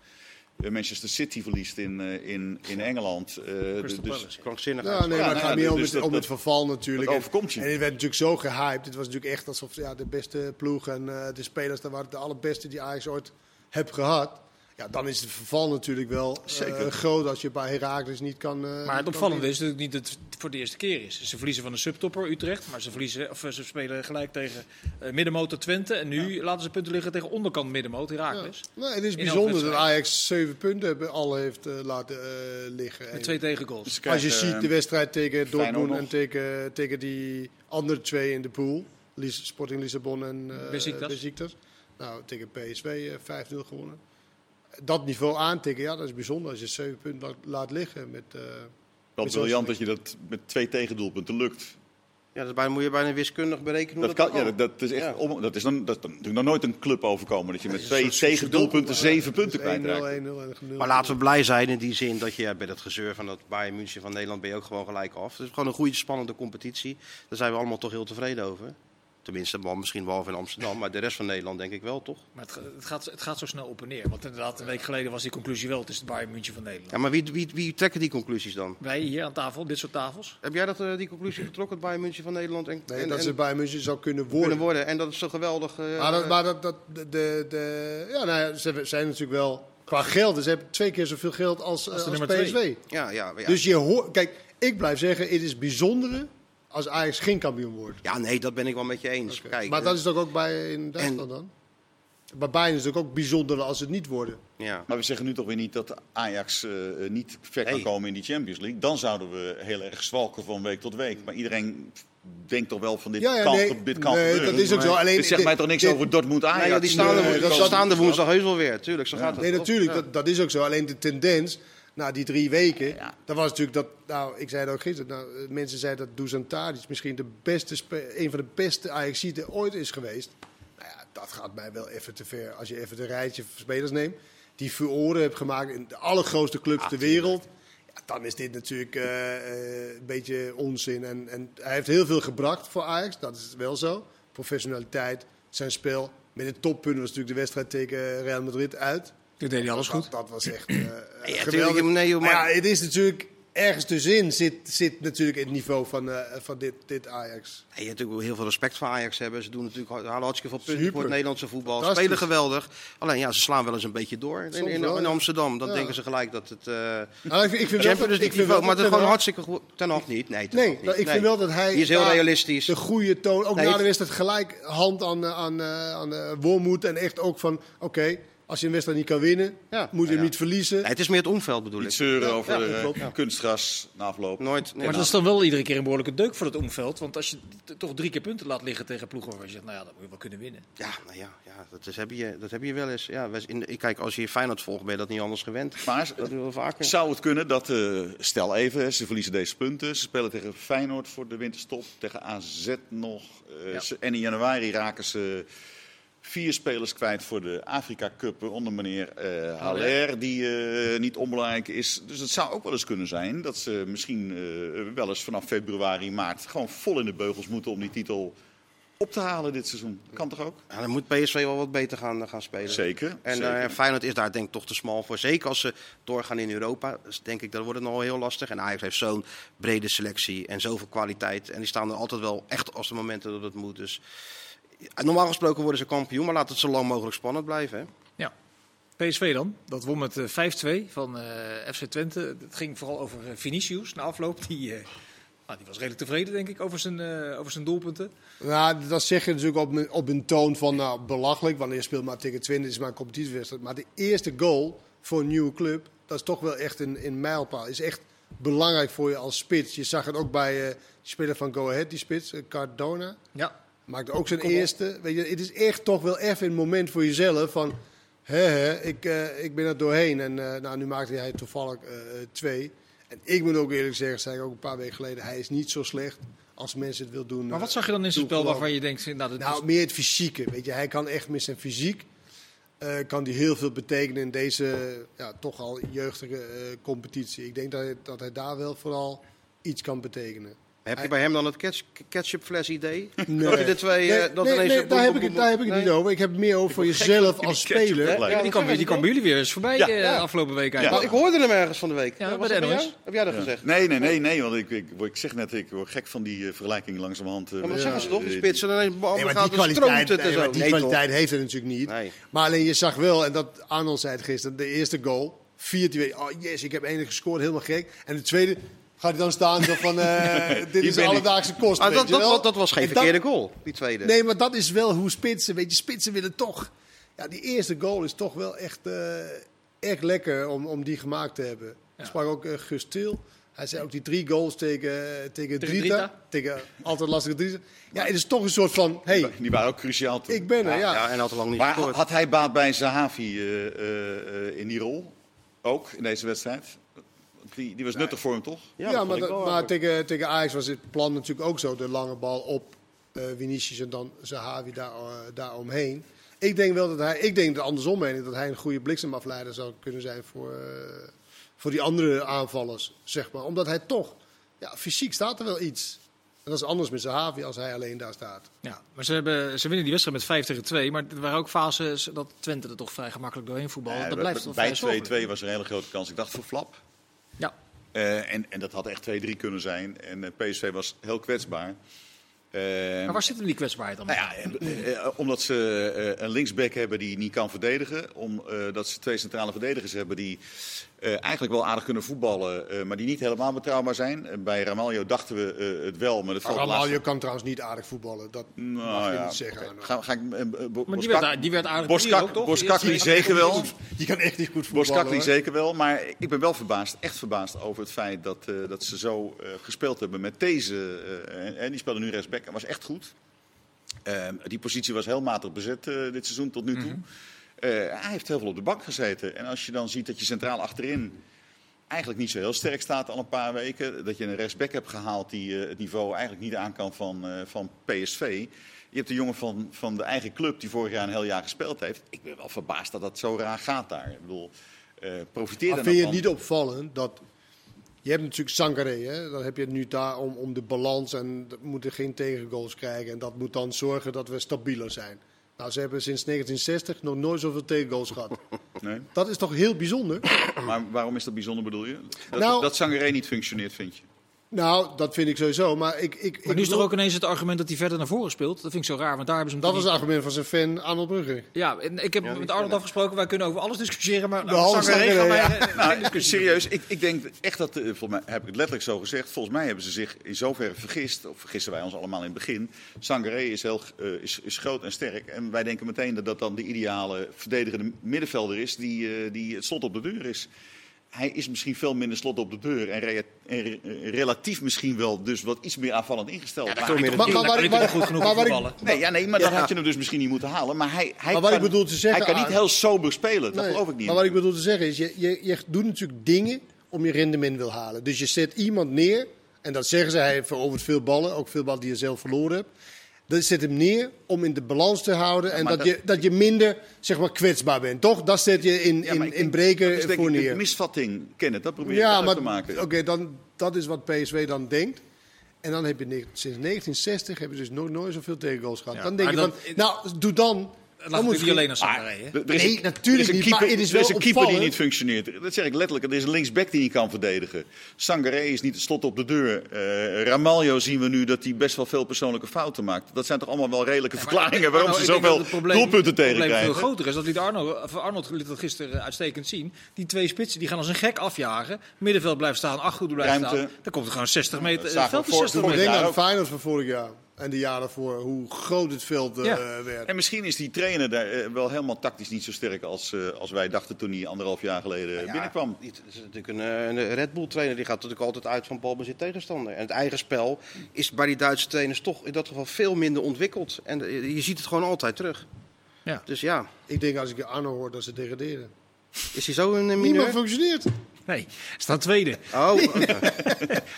Eh, Manchester City verliest in, eh, in, in Engeland. Eh, Crystal dus, Palace. Krankzinnig. Ja, nee, Ja, maar het nou gaat niet om, dus het, dat- om het dat- verval natuurlijk. dat En- overkomt je. En het werd natuurlijk zo gehyped. Het was natuurlijk echt alsof ja, de beste ploeg en eh, de spelers, daar waren de allerbeste die Ajax ooit heb gehad. Ja, dan is het verval natuurlijk wel eh, Zeker. groot als je bij Herakles niet kan. eh, Maar het opvallende is natuurlijk niet dat het voor de eerste keer is. Ze verliezen van een subtopper Utrecht, maar ze, verliezen, of eh, ze spelen gelijk tegen eh, middenmotor Twente. En nu laten ze punten liggen tegen onderkant middenmoot Herakles. Ja. Nee, het is In bijzonder dat. Ajax zeven punten hebben, al heeft laten liggen. En Met twee tegengoals. Als je ziet de wedstrijd tegen Dortmund en tegen, tegen die andere twee in de pool, Lis- Sporting Lissabon en eh Besiktas. Besiktas. Nou, tegen PSV eh, 5-0 gewonnen. Dat niveau aantikken, ja, dat is bijzonder als je zeven punten laat, laat liggen. Met, eh, Wel met briljant dat je dat met twee tegendoelpunten lukt. Ja, dat bijna, moet je bijna wiskundig berekenen. hoe Dat, kan, ja, dat, dat is echt Ja. om, dat is dan, dat is dan natuurlijk nog nooit een club overkomen. Dat je met twee tegendoelpunten zeven punten 1-0, kwijtraakt. 1-0 en 0. Maar laten we blij zijn in die zin dat je bij dat gezeur van dat Bayern München van Nederland ben je ook gewoon gelijk af. Het is gewoon een goede, spannende competitie. Daar zijn we allemaal toch heel tevreden over. Tenminste, wel misschien behalve in Amsterdam, maar de rest van Nederland denk ik wel, toch? Maar het, het, gaat, het gaat zo snel op en neer. Want inderdaad, een week geleden was die conclusie wel. Het is het Bayern München van Nederland. Ja, maar wie, wie, wie trekken die conclusies dan? Wij hier aan tafel, dit soort tafels. Heb jij dat, eh, die conclusie getrokken, het Bayern München van Nederland? En, Nee, en, dat ze bij München zou kunnen worden. kunnen worden. En dat is zo geweldig. eh, Maar, dat, maar dat, dat, de, de, de- ja, nou ja, ze zijn natuurlijk wel qua geld. Dus ze hebben twee keer zoveel geld als, Als als, de als nummer PSV. ja, ja, ja. Dus je hoort, kijk, ik blijf zeggen, het is bijzondere als Ajax geen kampioen wordt. ja, nee, dat ben ik wel met je eens. Kijk, maar eh, dat is toch ook bij in Duitsland dan? Bij Bayern is het ook bijzonder als het niet worden. ja. Maar we zeggen nu toch weer niet dat Ajax eh, niet ver kan komen in die Champions League. Dan zouden we heel erg zwalken van week tot week. Maar iedereen denkt toch wel van dit Ja, ja, kan, nee, dit kan nee, dat is ook zo. Alleen, Dit zegt mij toch niks dit- over Dortmund Ajax? Nee, ja, die staan, Nee, er, dat dat kan- staan er woensdag heus wel weer. Tuurlijk, zo gaat het. Nee, natuurlijk, Ja. dat, dat is ook zo. Alleen de tendens, na die drie weken, Ja. dat was natuurlijk dat, nou, ik zei het ook gisteren, nou, mensen zeiden dat Dusan Tadic misschien de beste, een van de beste Ajaxieten ooit is geweest. Nou ja, dat gaat mij wel even te ver. Als je even de rijtje spelers neemt, die furoren hebt gemaakt in de allergrootste clubs ter wereld. Ja, dan is dit natuurlijk eh, eh, een beetje onzin. En, en hij heeft heel veel gebracht voor Ajax, dat is wel zo. Professionaliteit, zijn spel. Met het toppunt was natuurlijk de wedstrijd tegen Real Madrid uit. Toen deed hij alles goed. Dat, dat was echt eh Ja, geweldig. nee, joh, maar maar- ja, het is natuurlijk ergens tussenin zit, zit natuurlijk het niveau van, eh, van dit, dit Ajax. Ja, je hebt natuurlijk heel veel respect voor Ajax hebben. Ze doen natuurlijk halen hartstikke veel punten Super. voor het Nederlandse voetbal. Spelen geweldig. Alleen ja, ze slaan wel eens een beetje door in, in. Amsterdam. Dan Ja. denken ze gelijk dat het. eh Nou, ik, vind- ik vind wel ik vind niveau, maar het is gewoon hartstikke goed. Ten Hag niet. Nee, Nee, niet. ik Nee. vind wel dat hij Die is heel realistisch. de goede toon, ook Nee, na het- de wedstrijd gelijk hand aan, eh, aan, eh, aan eh, Wormoed. En echt ook van, oké, als je een wedstrijd niet kan winnen, Ja. moet je Ja, hem niet verliezen. Nee, het is meer het omveld bedoel Niet ik. zeuren Ja, over ja, eh, kunstgras na afloop. Nooit. nee. Maar dat is dan wel iedere keer een behoorlijke deuk voor het omveld. Want als je toch drie keer punten laat liggen tegen ploegen waar je zegt, nou ja, dat moet je wel kunnen winnen. Ja, nou ja, ja dat, is, heb je, dat heb je wel eens. Ja, in, kijk, als je Feyenoord volgt, ben je dat niet anders gewend. Maar Dat doen we vaker. zou het kunnen dat, eh, stel even, ze verliezen deze punten. Ze spelen tegen Feyenoord voor de winterstop, tegen AZ nog. eh, Ja. ze- en in januari raken ze vier spelers kwijt voor de Afrika Cup. Onder meneer eh Haller, die eh, niet onbelangrijk is. Dus het zou ook wel eens kunnen zijn dat ze misschien eh, wel eens vanaf februari, maart... gewoon vol in de beugels moeten om die titel op te halen dit seizoen. Kan toch ook? Ja, dan moet PSV wel wat beter gaan, gaan spelen. Zeker. En zeker. eh, Feyenoord is daar denk ik toch te smal voor. Zeker als ze doorgaan in Europa. Dus denk ik, dat wordt het nog wel heel lastig. En Ajax heeft zo'n brede selectie en zoveel kwaliteit. En die staan er altijd wel echt als de momenten dat het moet. Dus normaal gesproken worden ze kampioen. Maar laat het zo lang mogelijk spannend blijven. Hè? Ja. PSV dan, dat won met eh, 5-2 van eh, FC Twente. Het ging vooral over eh, Vinicius na afloop. Die, eh, nou, die was redelijk tevreden, denk ik, over zijn, eh, over zijn doelpunten. Nou, dat zeg je natuurlijk op, een- op een toon van nou, belachelijk. Wanneer je speelt maar tegen Twente, het is maar een competitiewedstrijd. Maar de eerste goal voor een nieuwe club, dat is toch wel echt een, een mijlpaal. Is echt belangrijk voor je als spits. Je zag het ook bij eh de speler van Go Ahead, die spits, eh, Cardona. Ja, Maakte ook zijn Kom op. eerste. Weet je, het is echt toch wel even een moment voor jezelf van... Hè, hè, ik, eh, ik ben er doorheen. En eh, nou, nu maakte hij toevallig eh, twee. En ik moet ook eerlijk zeggen, zei ik ook een paar weken geleden... hij is niet zo slecht als mensen het wil doen. maar wat zag je dan in zijn spel waarvan je denkt, nou, dat Nou, meer het fysieke. Weet je, hij kan echt met zijn fysiek... kan hij heel veel betekenen in deze ja, toch al jeugdige competitie. Ik denk dat hij, dat hij daar wel vooral iets kan betekenen. Heb je bij hem dan het ketch- ketchupfles idee? Nee. Dat je de twee... eh, Nee, dat nee, ineens nee, boem, daar heb ik daar heb ik het nee? niet over. Ik heb het meer over voor jezelf als speler. Ja, die kwam, die kwam jullie weer eens voorbij Ja. eh, afgelopen week Ja. Nou, eigenlijk. ik hoorde hem ergens van de week. Ja, Was bij dat de bij NOS. jou? Heb jij dat gezegd? Nee, nee, nee, nee, want ik, ik, ik zeg net, ik word gek van die eh, vergelijking langzamerhand. Ja, maar dat zeggen ze toch? Die eh, spitsen dan ineens Nee, gaat die het kwaliteit, het en die kwaliteit heeft hij natuurlijk niet. Maar alleen je zag wel, en dat Arnold zei het gisteren, de eerste goal, 4-2. Oh yes, ik heb enig gescoord, helemaal gek. En de tweede gaat hij dan staan zo van, eh, dit is ik. alledaagse kost. Dat, dat, dat, dat was geen En dat- verkeerde goal, die tweede. Nee, maar dat is wel hoe spitsen, weet je, spitsen willen toch. Ja, die eerste goal is toch wel echt, eh, echt lekker om, om die gemaakt te hebben. Ik sprak ook uh, Gus Til. Hij zei ook die drie goals tegen, tegen, Tegen Drita. Drita. Tegen altijd lastige Drita. Ja, het is toch een soort van, hey, Die waren ook cruciaal toen. ik ben er, ja. Ja, en had lang niet Maar had hij baat bij Zahavi eh, eh, eh, in die rol? Ook in deze wedstrijd? Die, die was nuttig voor hem, toch? Ja, dat maar, dat- maar tegen, tegen Ajax was het plan natuurlijk ook zo. De lange bal op eh Vinicius en dan Zahavi daar, eh, daar omheen. Ik denk wel dat hij, ik denk er andersom heen, dat hij een goede bliksemafleider zou kunnen zijn voor, eh, voor die andere aanvallers, zeg maar. Omdat hij toch, ja, fysiek staat er wel iets. En dat is anders met Zahavi als hij alleen daar staat. Ja, maar ze, hebben, ze winnen die wedstrijd met 5 tegen 2. Maar er waren ook fases dat Twente er toch vrij gemakkelijk doorheen voetbal. Ja, dat blijft bij 2-2 zorgelijk. was er een hele grote kans. Ik dacht voor Flap. Ja, Eh, en, en dat had echt 2-3 kunnen zijn. En eh, PSV was heel kwetsbaar. Eh, maar waar zit hem die kwetsbaarheid dan? Nou ja, omdat ze een linksback hebben die niet kan verdedigen. Omdat ze twee centrale verdedigers hebben die eh, eigenlijk wel aardig kunnen voetballen. eh, maar die niet helemaal betrouwbaar zijn. Eh, bij Ramaljo dachten we eh, het wel. Maar dat valt Ramaljo laatste- kan trouwens niet aardig voetballen. Dat mag Nou je ja, niet zeggen. Arno. Ga, ga ik, Bo- maar die werd, die werd aardig Boskak- toch? Die- zeker wel. Die kan echt niet goed voetballen. Boskak die zeker wel, maar ik ben wel verbaasd, echt verbaasd over het feit dat, eh, dat ze zo eh, gespeeld hebben met deze. eh, en, en die speelde nu rechtsback en was echt goed. Ehm, die positie was heel matig bezet eh, dit seizoen tot nu toe. Eh, hij heeft heel veel op de bank gezeten. En als je dan ziet dat je centraal achterin eigenlijk niet zo heel sterk staat al een paar weken. Dat je een rechtsback hebt gehaald die eh, het niveau eigenlijk niet aan kan van, eh, van PSV. Je hebt een jongen van, van de eigen club die vorig jaar een heel jaar gespeeld heeft. Ik ben wel verbaasd dat dat zo raar gaat daar. Ik bedoel, eh profiteer Maar vind je het niet opvallend dat... Je hebt natuurlijk Sangaré, hè? dan heb je het nu daar om, om de balans en moeten geen tegengoals krijgen. En dat moet dan zorgen dat we stabieler zijn. Nou, ze hebben sinds 1960 nog nooit zoveel tegengoals gehad. Nee? Dat is toch heel bijzonder? Maar waarom is dat bijzonder bedoel je? Dat, Nou- dat Sangaré niet functioneert, vind je? Nou, dat vind ik sowieso. Maar ik, ik, Maar ik nu is toch ook ineens het argument dat hij verder naar voren speelt. Dat vind ik zo raar, want daar hebben ze hem Dat was het argument van zijn fan Arnold Brugge. niet- Ja, en ik heb met Arnold afgesproken, wij kunnen over alles discussiëren, maar Behalve Sangaré ja. Nou, serieus, ik, ik denk echt dat, eh, volgens mij heb ik het letterlijk zo gezegd, volgens mij hebben ze zich in zoverre vergist, of vergissen wij ons allemaal in het begin. Sangaré is, heel, eh, is, is groot en sterk en wij denken meteen dat dat dan de ideale verdedigende middenvelder is die, eh, die het slot op de deur is. Hij is misschien veel minder slot op de deur en, rea- en re- relatief misschien wel dus wat iets meer aanvallend ingesteld. Maar- veel meer Maar, maar, waar- niet goed genoeg maar voetballen. Nee, ja, nee, maar dan had je hem dus misschien niet moeten halen. Maar hij, hij, Maar wat kan, ik bedoel te zeggen, hij kan niet heel sober spelen. Dat Nee, geloof ik niet. Maar wat ik bedoel te zeggen is, je, je, je doet natuurlijk dingen om je rendement wil halen. Dus je zet iemand neer, en dat zeggen ze, hij verovert veel ballen, ook veel ballen die je zelf verloren hebt. Dan zet hem neer om in de balans te houden en dat, dat- je, dat je minder zeg maar, kwetsbaar bent. Toch? Dat zet je in, Ja, in, in denk- breken dat is denk voor neer. misvatting kennen. Dat probeer ik Ja, maar te maken. oké, dan dat is wat PSV dan denkt. En dan heb je sinds 1960 hebben ze dus nooit, nooit zoveel tegengoals gehad. Ja, dan denk je maar van, dat- nou, doe dan. Dan moet niet je- alleen hè? Er is Nee, een- natuurlijk er is een niet, keeper, maar het is er is wel een keeper die niet functioneert. Dat zeg ik letterlijk. Er is een linksback die niet kan verdedigen. Sangaré is niet het slot op de deur. Eh Ramaljo zien we nu dat hij best wel veel persoonlijke fouten maakt. Dat zijn toch allemaal wel redelijke verklaringen waarom Arno, ze dat zoveel probleem- doelpunten Het probleem tegenkrijgen. veel groter is. Dat liet Arno, Arnold liet dat gisteren uitstekend zien. Die twee spitsen die gaan als een gek afjagen. Middenveld blijft staan, achterhoede blijft Ruimte. staan. Dan komt er gewoon 60 meter. Dat veld is voor- 60 vorig Ik meter. denk aan. Feyenoord van vorig jaar en de jaar daarvoor, hoe groot het veld eh, Ja. werd. En misschien is die trainer daar eh, wel helemaal tactisch niet zo sterk als, eh, als wij dachten toen hij anderhalf jaar geleden Ja, binnenkwam. Het is natuurlijk een, een Red Bull trainer die gaat natuurlijk altijd uit van balbezit tegenstander. En het eigen spel is bij die Duitse trainers toch in dat geval veel minder ontwikkeld. En je ziet het gewoon altijd terug. Ja. Dus ja, Ik denk als ik Arno hoor dat ze degraderen. is hij zo een eh, Niemand mineur? functioneert. Nee, staat tweede. Oh.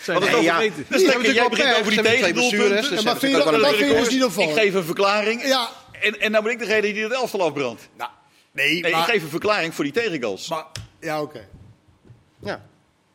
Zijn over ja. lekker, hebben jij natuurlijk begint over die tegendoelpunten. dus Ja, maar vind je dat- dus niet Ik geef een verklaring Ja, en, en nou ben ik degene die het elftal afbrandt. nou, nee, Nee, maar, ik geef een verklaring voor die tegengoals. maar ja, oké. Ja.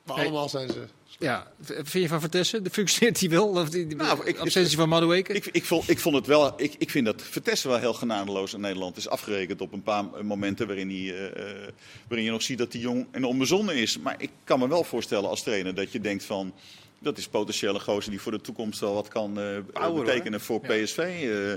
Maar allemaal zijn ze Ja, vind je van Vertessen? De functioneert hij wel? Of die, die Nou, ik- absentie van Madueke? Ik, ik, vond, ik vond het wel. Ik, ik vind dat Vertessen wel heel genadeloos in Nederland is afgerekend op een paar momenten waarin, hij, eh, eh, waarin je nog ziet dat hij jong en onbezonnen is. Maar ik kan me wel voorstellen als trainer dat je denkt van. Dat is potentiële gozer die voor de toekomst wel wat kan eh, Power, betekenen voor PSV. Eh,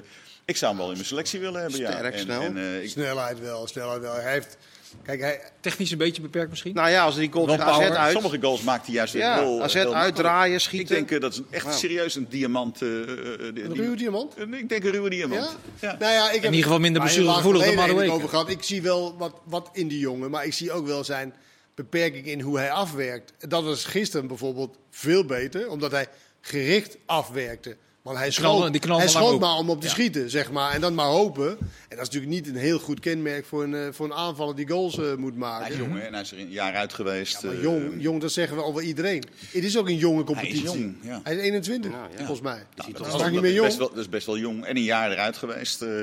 ik zou hem wel in mijn selectie willen hebben. ja. Sterk, En- snel. en, eh, ik- Snelheid wel, snelheid wel. Hij heeft, kijk, hij, Technisch een beetje beperkt misschien? Nou ja, als die goal tegen AZ uit. Sommige goals maakt hij juist Ja, heel, AZ heel makkelijk. uitdraaien, schieten. Ik denk eh, dat is echt serieus een diamant. eh, eh, die- een die- ruwe diamant. Eh, Ik denk een ruwe diamant. Ja? Ja. Nou ja, ik heb In ieder geval minder lang blessuregevoelig dan Madueke. over gehad. Ik zie wel wat, wat in die jongen, maar ik zie ook wel zijn beperking in hoe hij afwerkt. Dat was gisteren bijvoorbeeld veel beter, omdat hij gericht afwerkte. Want hij schoot, die knalde hij schoot maar om op te Ja. schieten, zeg maar. En dan maar hopen. En dat is natuurlijk niet een heel goed kenmerk voor een, eh, voor een aanvaller die goals eh, moet maken. Hij is jong hè, en hij is er een jaar uit geweest. Maar eh, jong, jong, dat zeggen we al wel iedereen. Het is ook een jonge competitie. jong, ja. Hij is 21, Ja, ja. volgens mij. Nou, dat dat, is is nog niet meer jong. Best wel, dat is best wel jong. En een jaar eruit geweest. eh, Maar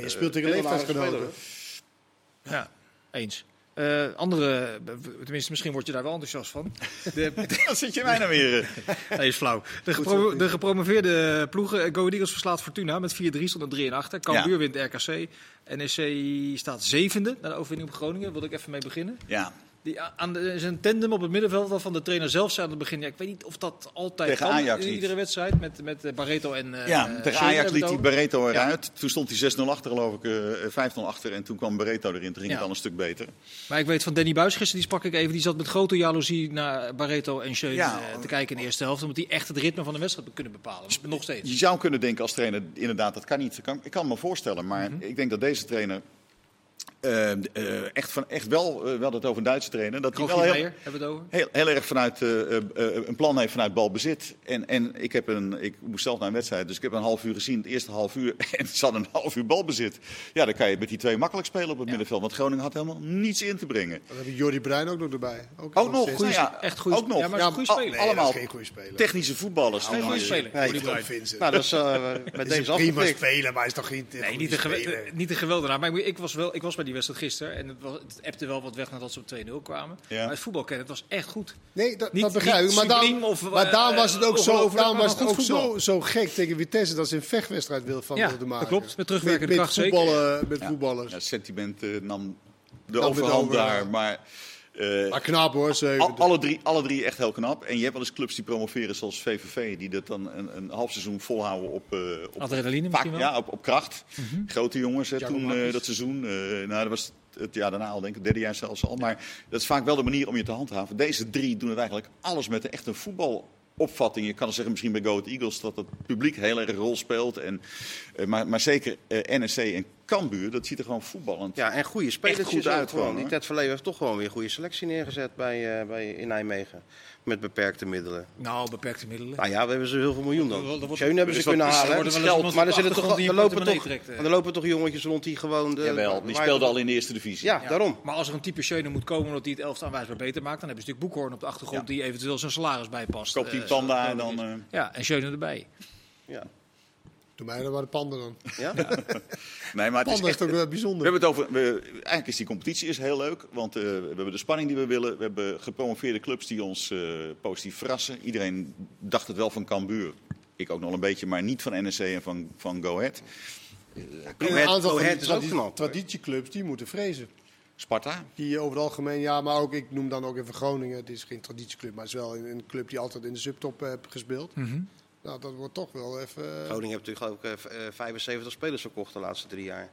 je speelt tegen leeftijdsgenoten. Ja, eens. Eh, andere, tenminste, misschien word je daar wel enthousiast van. De, Wat zit je mij nou weer? eh? nee, is flauw. De, gepro- de gepromoveerde ploegen, eh, Go Eagles verslaat Fortuna met 4-3, stond er 3 en achter. Cambuur Ja. wint RKC. NEC staat zevende na de overwinning op Groningen. Wil ik even mee beginnen. Ja, Die, aan de, er is een tandem op het middenveld waarvan de trainer zelf zei aan het begin. Ja, ik weet niet of dat altijd Tegen kan Ajax in iedere wedstrijd met, met eh, Barreto en eh ja eh, tegen Ajax liet hij. Barreto Ja. eruit. Toen stond hij 6-0 achter geloof ik, eh 5-0 achter. En toen kwam Barreto erin. Toen ging Ja. het al een stuk beter. Maar ik weet van Danny Buis gisteren, die sprak ik even. Die zat met grote jaloezie naar Barreto en Schöne Ja. te kijken in de eerste helft. Omdat die echt het ritme van de wedstrijd kunnen bepalen. Nog steeds. Je zou kunnen denken als trainer, inderdaad, dat kan niet. Kan- Ik kan me voorstellen, maar Mhm. ik denk dat deze trainer eh, eh, echt, van, echt wel, eh, wel dat over een Duitse trainer, dat hij wel heel, Meijer hebben we het over. heel, heel erg vanuit eh, eh, eh, een plan heeft vanuit balbezit. En, en ik, heb een, ik moest zelf naar een wedstrijd, dus ik heb een half uur gezien, het eerste half uur, en ze hadden een half uur balbezit. Ja, dan kan je met die twee makkelijk spelen op het middenveld, want Groningen had helemaal niets in te brengen. Dan heb je Jordi Bruin ook nog erbij. Ook nog, nou ja, echt goeie- ook nog. ja, maar Ja, goede. Nee, allemaal dat is geen goede speler. Technische voetballers. Geen goede speler. Nee, Jordi Bruin. Nou, dat is eh, met Het is deze prima speler, maar hij is toch geen Nee, niet een, gewe- niet een geweldenaar. Maar ik, was wel, ik was bij die wedstrijd gisteren. En het, was, het appte wel wat weg nadat ze op 2-0 kwamen. Ja. Maar het voetbalkennen, het was echt goed. Nee, dat, Niet- dat begrijp ik. Maar, dan, of, maar eh, daarom was het ook zo, daarom was het ook zo, zo gek tegen Vitesse dat ze een vechtwedstrijd wil van Ja, wilden maken. dat klopt. Met terugwerkende met, kracht met zeker. voetballen, met Ja. voetballers. Ja, sentiment eh, nam de overhand over, daar, ja. maar... eh, Maar knap hoor, zeven. Al- alle, drie, alle drie echt heel knap. En je hebt wel eens clubs die promoveren zoals VVV, die dat dan een, een half seizoen volhouden op, eh, op, Adrenaline vaak, misschien wel. Mhm. ja, op, op kracht. Grote jongens hè, toen eh, dat seizoen. eh, nou, dat was het jaar daarna al, denk ik, het derde jaar zelfs al. Maar dat is vaak wel de manier om je te handhaven. Deze drie doen het eigenlijk alles met een echt een voetbalopvatting. Je kan zeggen misschien bij Go Ahead Eagles dat het publiek heel erg een rol speelt. En, eh, maar, maar zeker eh, NSC en Cambuur, dat ziet er gewoon voetballend. Ja, en goede spelers goed uit gewoon. gewoon, Die. Ted Verleeuwen heeft toch gewoon weer een goede selectie neergezet bij, eh, bij, in Nijmegen. Met beperkte middelen. Nou, beperkte middelen. Nou ja, we hebben ze heel veel miljoen wordt- dan. Schöne hebben ze wat- kunnen is- er halen. wordt geld, Maar er, zitten toch, die er, lopen toch, trekt, eh. er lopen toch jongetjes rond die gewoon... De, Jawel, die waar- speelde al in de eerste divisie. Ja, Ja. daarom. Maar als er een type Schöne moet komen omdat hij het elftal aanwijsbaar beter maakt, dan hebben ze natuurlijk Boekhoorn op de achtergrond Ja. die eventueel zijn salaris bijpast. Koopt die Eh, panda en dan... eh, Ja, en Schöne erbij. Ja. Doe mij dan maar de panden dan. Ja? nee, maar het is Panden is echt, toch wel We bijzonder. hebben het over. We, eigenlijk is die competitie is heel leuk. Want eh, we hebben de spanning die we willen. We hebben gepromoveerde clubs die ons eh, positief verrassen. Iedereen dacht het wel van Cambuur. Ik ook nog een beetje, maar niet van NEC en van, van Go Ahead. Een Ahead- aantal Go van Ahead die is ook tradi- knap. traditieclubs die moeten vrezen. Sparta. Die over het algemeen, ja, maar ook ik noem dan ook even Groningen. Het is geen traditieclub, maar het is wel een, een club die altijd in de subtop heeft gespeeld. Mhm. Nou, dat wordt toch wel even. eh, Groningen heeft natuurlijk ook eh, 75 spelers verkocht de laatste drie jaar.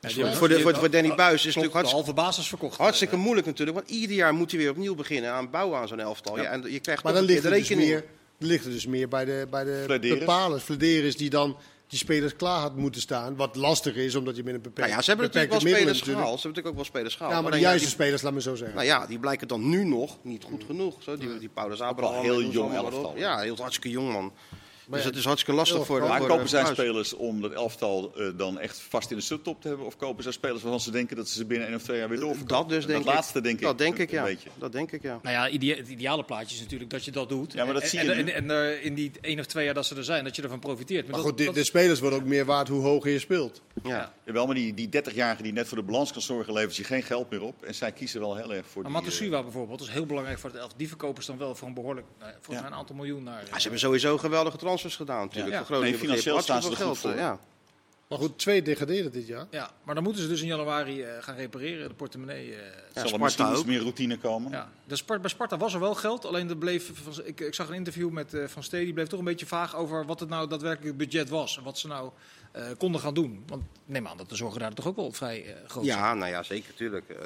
Dus die voor, de, voor, voor Danny Buis is het natuurlijk halve basis verkocht. hartstikke moeilijk natuurlijk. Want ieder jaar moet hij weer opnieuw beginnen aan bouwen aan zo'n elftal. Ja. en je krijgt maar dan ligt de dus rekening. meer, dan ligt het dus meer bij de, bij de Flederis. bepalers. Flederis die dan die spelers klaar had moeten staan. Wat lastig is, omdat je met een Nou beperkt ja, ze hebben natuurlijk wel spelers middelen gehaald. Ze hebben natuurlijk ook wel spelers gehaald. Ja, maar de juiste die- spelers, laat me zo zeggen. Nou ja, die blijken dan nu nog niet goed genoeg. Zo, die, die Paulus Abraham. heel jong elftal. Ja, heel hartstikke jong man. Dus ja, het is hartstikke lastig voor de. Maar voor kopen zij spelers om dat elftal eh, dan echt vast in de subtop te hebben? Of kopen zij spelers waarvan ze denken dat ze ze binnen één of twee jaar weer doorverkopen? Dat dus denk ik. laatste denk ik. Dat denk ik, ja. beetje. Dat denk ik, ja. Nou ja, idea- het ideale plaatje is natuurlijk dat je dat doet. Ja, maar dat en, zie je en, en, en, eh, in die één of twee jaar dat ze er zijn, dat je ervan profiteert. Maar dat- goed, de, dat- de spelers worden ook meer waard hoe hoger je speelt. ja. Jawel, maar die, die 30-jarige die net voor de balans kan zorgen, levert je geen geld meer op. En zij kiezen wel heel erg voor maar die... Matusiwa bijvoorbeeld, dat is heel belangrijk voor het elf. Die verkopen ze dan wel voor een behoorlijk, volgens Ja. mij een aantal miljoen naar. Ja, ze hebben sowieso geweldige transfers gedaan natuurlijk. Ja. Voor Groningen Nee, financieel staan ze er voor. geld, Ja. Maar goed, twee degraderen dit jaar. Ja, maar dan moeten ze dus in januari eh, gaan repareren, de portemonnee. eh. zal er misschien iets ook. meer routine komen. Ja, de Spart, bij Sparta was er wel geld, alleen er bleef, van- ik, ik zag een interview met eh, Van Stee, die bleef toch een beetje vaag over wat het nou daadwerkelijk budget was. En wat ze nou eh, konden gaan doen. Want neem aan dat de zorgen daar toch ook wel vrij eh, groot zijn. Ja, nou ja, zeker, tuurlijk. Eh,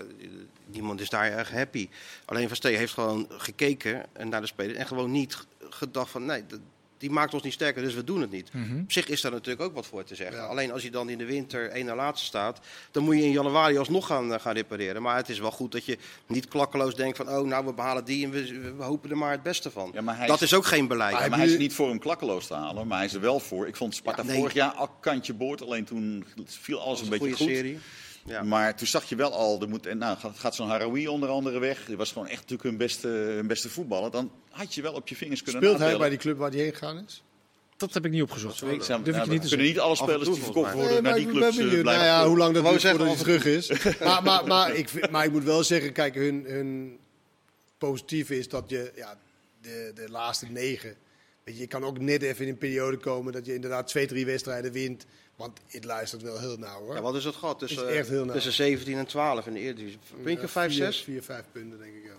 niemand is daar erg happy. Alleen Van Steen heeft gewoon gekeken en naar de spelers en gewoon niet gedacht van nee, dat- die maakt ons niet sterker, dus we doen het niet. Mhm. Op zich is daar natuurlijk ook wat voor te zeggen. Ja. Alleen als je dan in de winter één na laatste staat, dan moet je in januari alsnog gaan, eh, gaan repareren. Maar het is wel goed dat je niet klakkeloos denkt van oh nou we behalen die en we, we hopen er maar het beste van. Ja, maar hij dat is- is ook geen beleid. Maar hij is niet voor hem klakkeloos te halen, maar hij is er wel voor. Ik vond Sparta Ja, nee. vorig jaar al kantje boord, alleen toen viel alles een is beetje goede goed. serie. Ja. Maar toen zag je wel al, er moet, en nou, gaat, gaat zo'n Harawi onder andere weg. Die was gewoon echt natuurlijk hun beste, hun beste voetballer. Dan had je wel op je vingers kunnen Speelt hij bij die club waar hij heen gegaan is? Dat heb ik niet opgezocht. Ik zeg, Durf ik je niet te kunnen niet alle spelers toe die verkocht worden naar die ik clubs ben eh, benieuwd. Nou blijven ja, hoe lang dat duurt voordat hij terug is. maar, maar, maar, ik, vind- maar ik moet wel zeggen, kijk, hun, hun positieve is dat je ja, de, de laatste negen... Weet je, je kan ook net even in een periode komen dat je inderdaad twee, drie wedstrijden wint. Want het luistert wel heel nauw hoor. Ja, wat is het gat? Tussen, Is echt heel nauw. tussen 17 en 12 in de Eredivisie. Puntje Ja, 5, vier- 6? Vier, vijf punten denk ik, ja.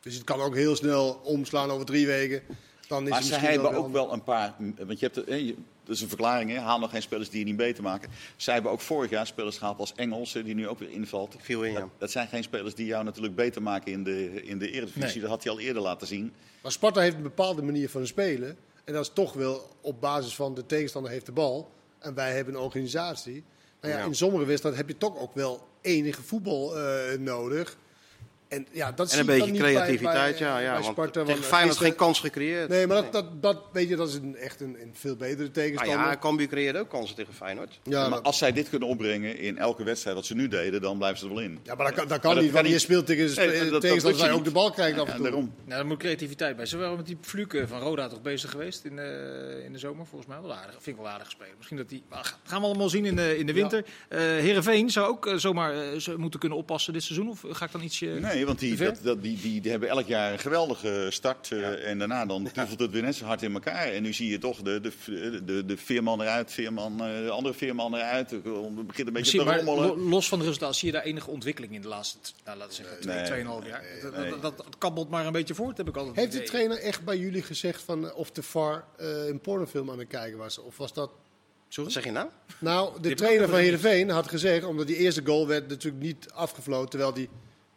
Dus het kan ook heel snel omslaan over drie weken. Dan is Maar ze hebben wel ook wel een paar. Want je hebt, eh, je- dat is een verklaring, hè? haal nog geen spelers die je niet beter maken. Zij hebben ook vorig jaar spelers gehaald als Engels, eh, die nu ook weer invalt. Viel in, ja. Dat, dat zijn geen spelers die jou natuurlijk beter maken in de, in de Eredivisie. Nee. Dat had hij al eerder laten zien. Maar Sparta heeft een bepaalde manier van spelen. En dat is toch wel op basis van de tegenstander heeft de bal. En wij hebben een organisatie. Nou ja, Ja. in sommige wedstrijden heb je toch ook wel enige voetbal eh, nodig. En, ja, dat En een beetje bij- creativiteit, bij, ja. bij ja want tegen Feyenoord geen kans gecreëerd. Nee, maar dat, dat, dat, weet je, dat is een, echt een, een veel betere Nou tegenstander. ja, Cambuur creëerde ook kansen tegen Feyenoord. ja, maar maar, als zij dit kunnen opbrengen in elke wedstrijd wat ze nu deden, dan blijven ze er wel in. ja, maar dat kan, dat Maar kan dat niet, want je niet. speelt tegen Nee, dat- dat tegenstander waar je ook de bal krijgt af en toe. daarom. Nou, daar moet creativiteit bij. Ze waren met die Fluke van Roda toch bezig geweest in, in de zomer, volgens mij. Wel aardig, vind ik wel aardig gespeeld. Misschien dat die, maar gaan we allemaal zien in de, in de winter. Eh Heerenveen zou ook eh, zomaar eh, moeten kunnen oppassen dit seizoen. Of ga ik dan ietsje... Nee, want die, dat, dat, die, die, die hebben elk jaar een geweldige start. eh, En daarna dan toevelt het weer net zo hard in elkaar. En nu zie je toch de, de, de, de veerman eruit, veerman, eh, de andere veerman eruit. Het begint een beetje Misschien, te rommelen. lo- los van de resultaten, zie je daar enige ontwikkeling in de laatste, nou, laten we zeggen, twee, Nee. tweeënhalf jaar? Dat, nee. dat, dat, dat kabbelt maar een beetje voort, heb ik altijd Heeft de trainer echt bij jullie gezegd van, eh, of de VAR eh, een pornofilm aan het kijken was? Of was dat... Wat zeg je nou? Nou, de trainer van Heerenveen had gezegd, omdat die eerste goal werd natuurlijk niet afgefloten, terwijl die...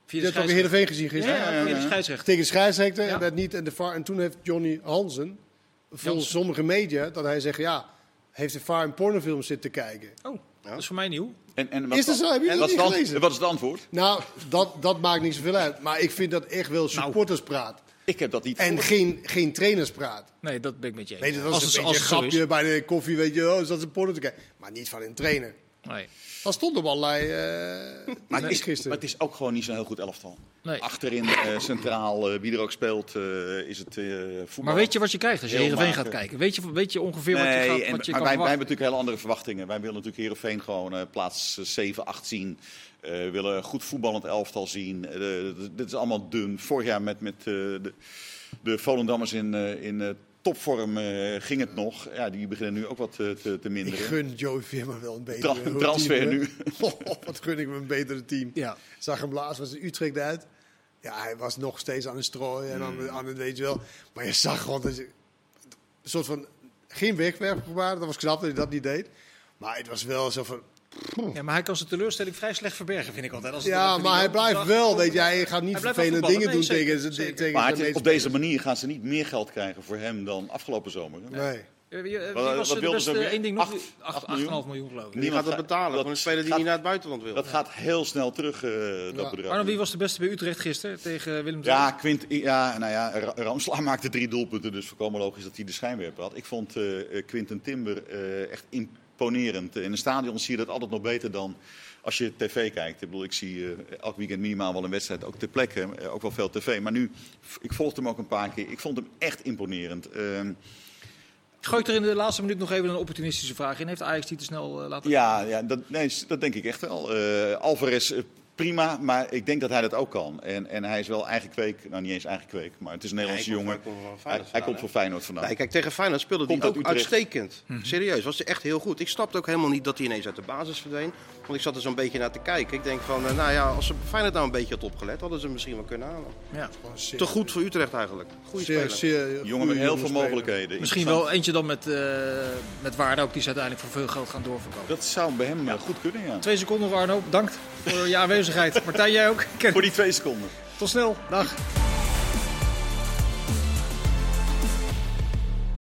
Via Je de hebt ook scheidsrechter. Heerenveen gezien Ja, gisteren? ja, via de scheidsrechter. Tegen de scheidsrechter Ja. en werd niet en de VAR. En toen heeft Johnny Hansen, volgens sommige media, dat hij zegt, ja, heeft de VAR een pornofilm zitten kijken. Oh, dat is voor mij nieuw. En, en wat Is dat zo? Heb je en dat wat, is niet gelezen? wat is het antwoord? Nou, dat, dat maakt niet zoveel uit. Maar ik vind dat echt wel supporterspraat. Ik heb dat niet En gehoord. geen, geen trainerspraat. Nee, dat ben ik met je eens. Weet je, dat Als is het- een als een grapje bij de koffie, weet je, oh, is dat een porno te kijken. Maar niet van een trainer. Nee. Dat stond op allerlei eh Maar het, is, maar het is ook gewoon niet zo'n heel goed elftal. Nee. Achterin eh, centraal, eh, wie er ook speelt, eh, is het eh voetbal. Maar weet je wat je krijgt als je Heerenveen mager. gaat kijken? Weet je, weet je ongeveer wat je, gaat, en- wat je maar kan wij, wij hebben natuurlijk hele andere verwachtingen. Wij willen natuurlijk Heerenveen gewoon eh, plaats eh, 7, 8 zien. Eh, We willen goed voetballend elftal zien. De- dit is allemaal dun. Vorig jaar met, met eh, de, de Volendammers in, eh, in topvorm eh, ging het nog. Ja, die beginnen nu ook wat eh, te, te ik minderen. gun Joey Veerman wel een betere Tra- team, transfer nu. wat gun ik me een betere team. Ja. Zag hem laatst, was in Utrecht uit. Ja, hij was nog steeds aan het strooien en aan, aan het weet je wel. Maar je zag gewoon dat je, een soort van, geen wegwerpgebaar. Dat was knap dat hij dat niet deed. Maar het was wel zo van, Ja, maar hij kan zijn teleurstelling vrij slecht verbergen, vind ik altijd. Als ja, maar hij blijft dag- wel, weet je, hij gaat niet Hij vervelende dingen doen. Nee, tegen, zeker, tegen Maar het op deze manier gaan ze niet meer geld krijgen voor hem dan afgelopen zomer. hè? Nee. Wie, wie Wat- was wat de beste? Eén ding nog. Acht- 8,5 acht miljoen. miljoen? geloof ik. Die Niemand gaat het gaat- betalen dat voor een speler die gaat- niet naar het buitenland wil. Dat gaat heel snel terug, eh, dat Ja. bedrag. Arno, wie was de beste bij Utrecht gisteren tegen Willem II? Ja, Quint, ja, nou ja, Ra- Ramsla maakte drie doelpunten, dus voorkomen logisch dat hij de schijnwerper had. Ik vond eh eh, Quinten Timber eh, echt imponerend. In een stadion zie je dat altijd nog beter dan als je tv kijkt. Ik bedoel, ik zie eh, elk weekend minimaal wel een wedstrijd, ook ter plekke, eh, ook wel veel tv. Maar nu, ik volgde hem ook een paar keer, ik vond hem echt imponerend. Ehm, Gooi ik er in de laatste minuut nog even een opportunistische vraag in. Heeft Ajax die te snel eh, laten Ja, ja dat, nee, dat denk ik echt wel. Alvarez prima, maar ik denk dat hij dat ook kan. En, en hij is wel eigen kweek, nou niet eens eigen kweek, maar het is een Nederlandse hij komt- jongen. hij komt Hij, hij voor Feyenoord vandaan. Nee, kijk, tegen Feyenoord speelde Komt hij ook uitstekend. Serieus, was hij echt heel goed. Ik snapte ook helemaal niet dat hij ineens uit de basis verdween. Want ik zat er zo'n beetje naar te kijken. Ik denk van, eh, nou ja, als ze Feyenoord nou een beetje had opgelet, hadden ze hem misschien wel kunnen halen. Ja. Zeer- Te goed voor Utrecht eigenlijk. Goeie Zeer, speler. zeer Jongen met heel veel mogelijkheden. Misschien wel eentje dan met, eh met waarde ook, die ze uiteindelijk voor veel geld gaan doorverkopen. Dat zou bij hem eh, goed kunnen, ja. Twee seconden, Arno. Bedankt voor je aanwezigheid. Martijn, jij ook. Voor die twee seconden. Tot snel. Dag.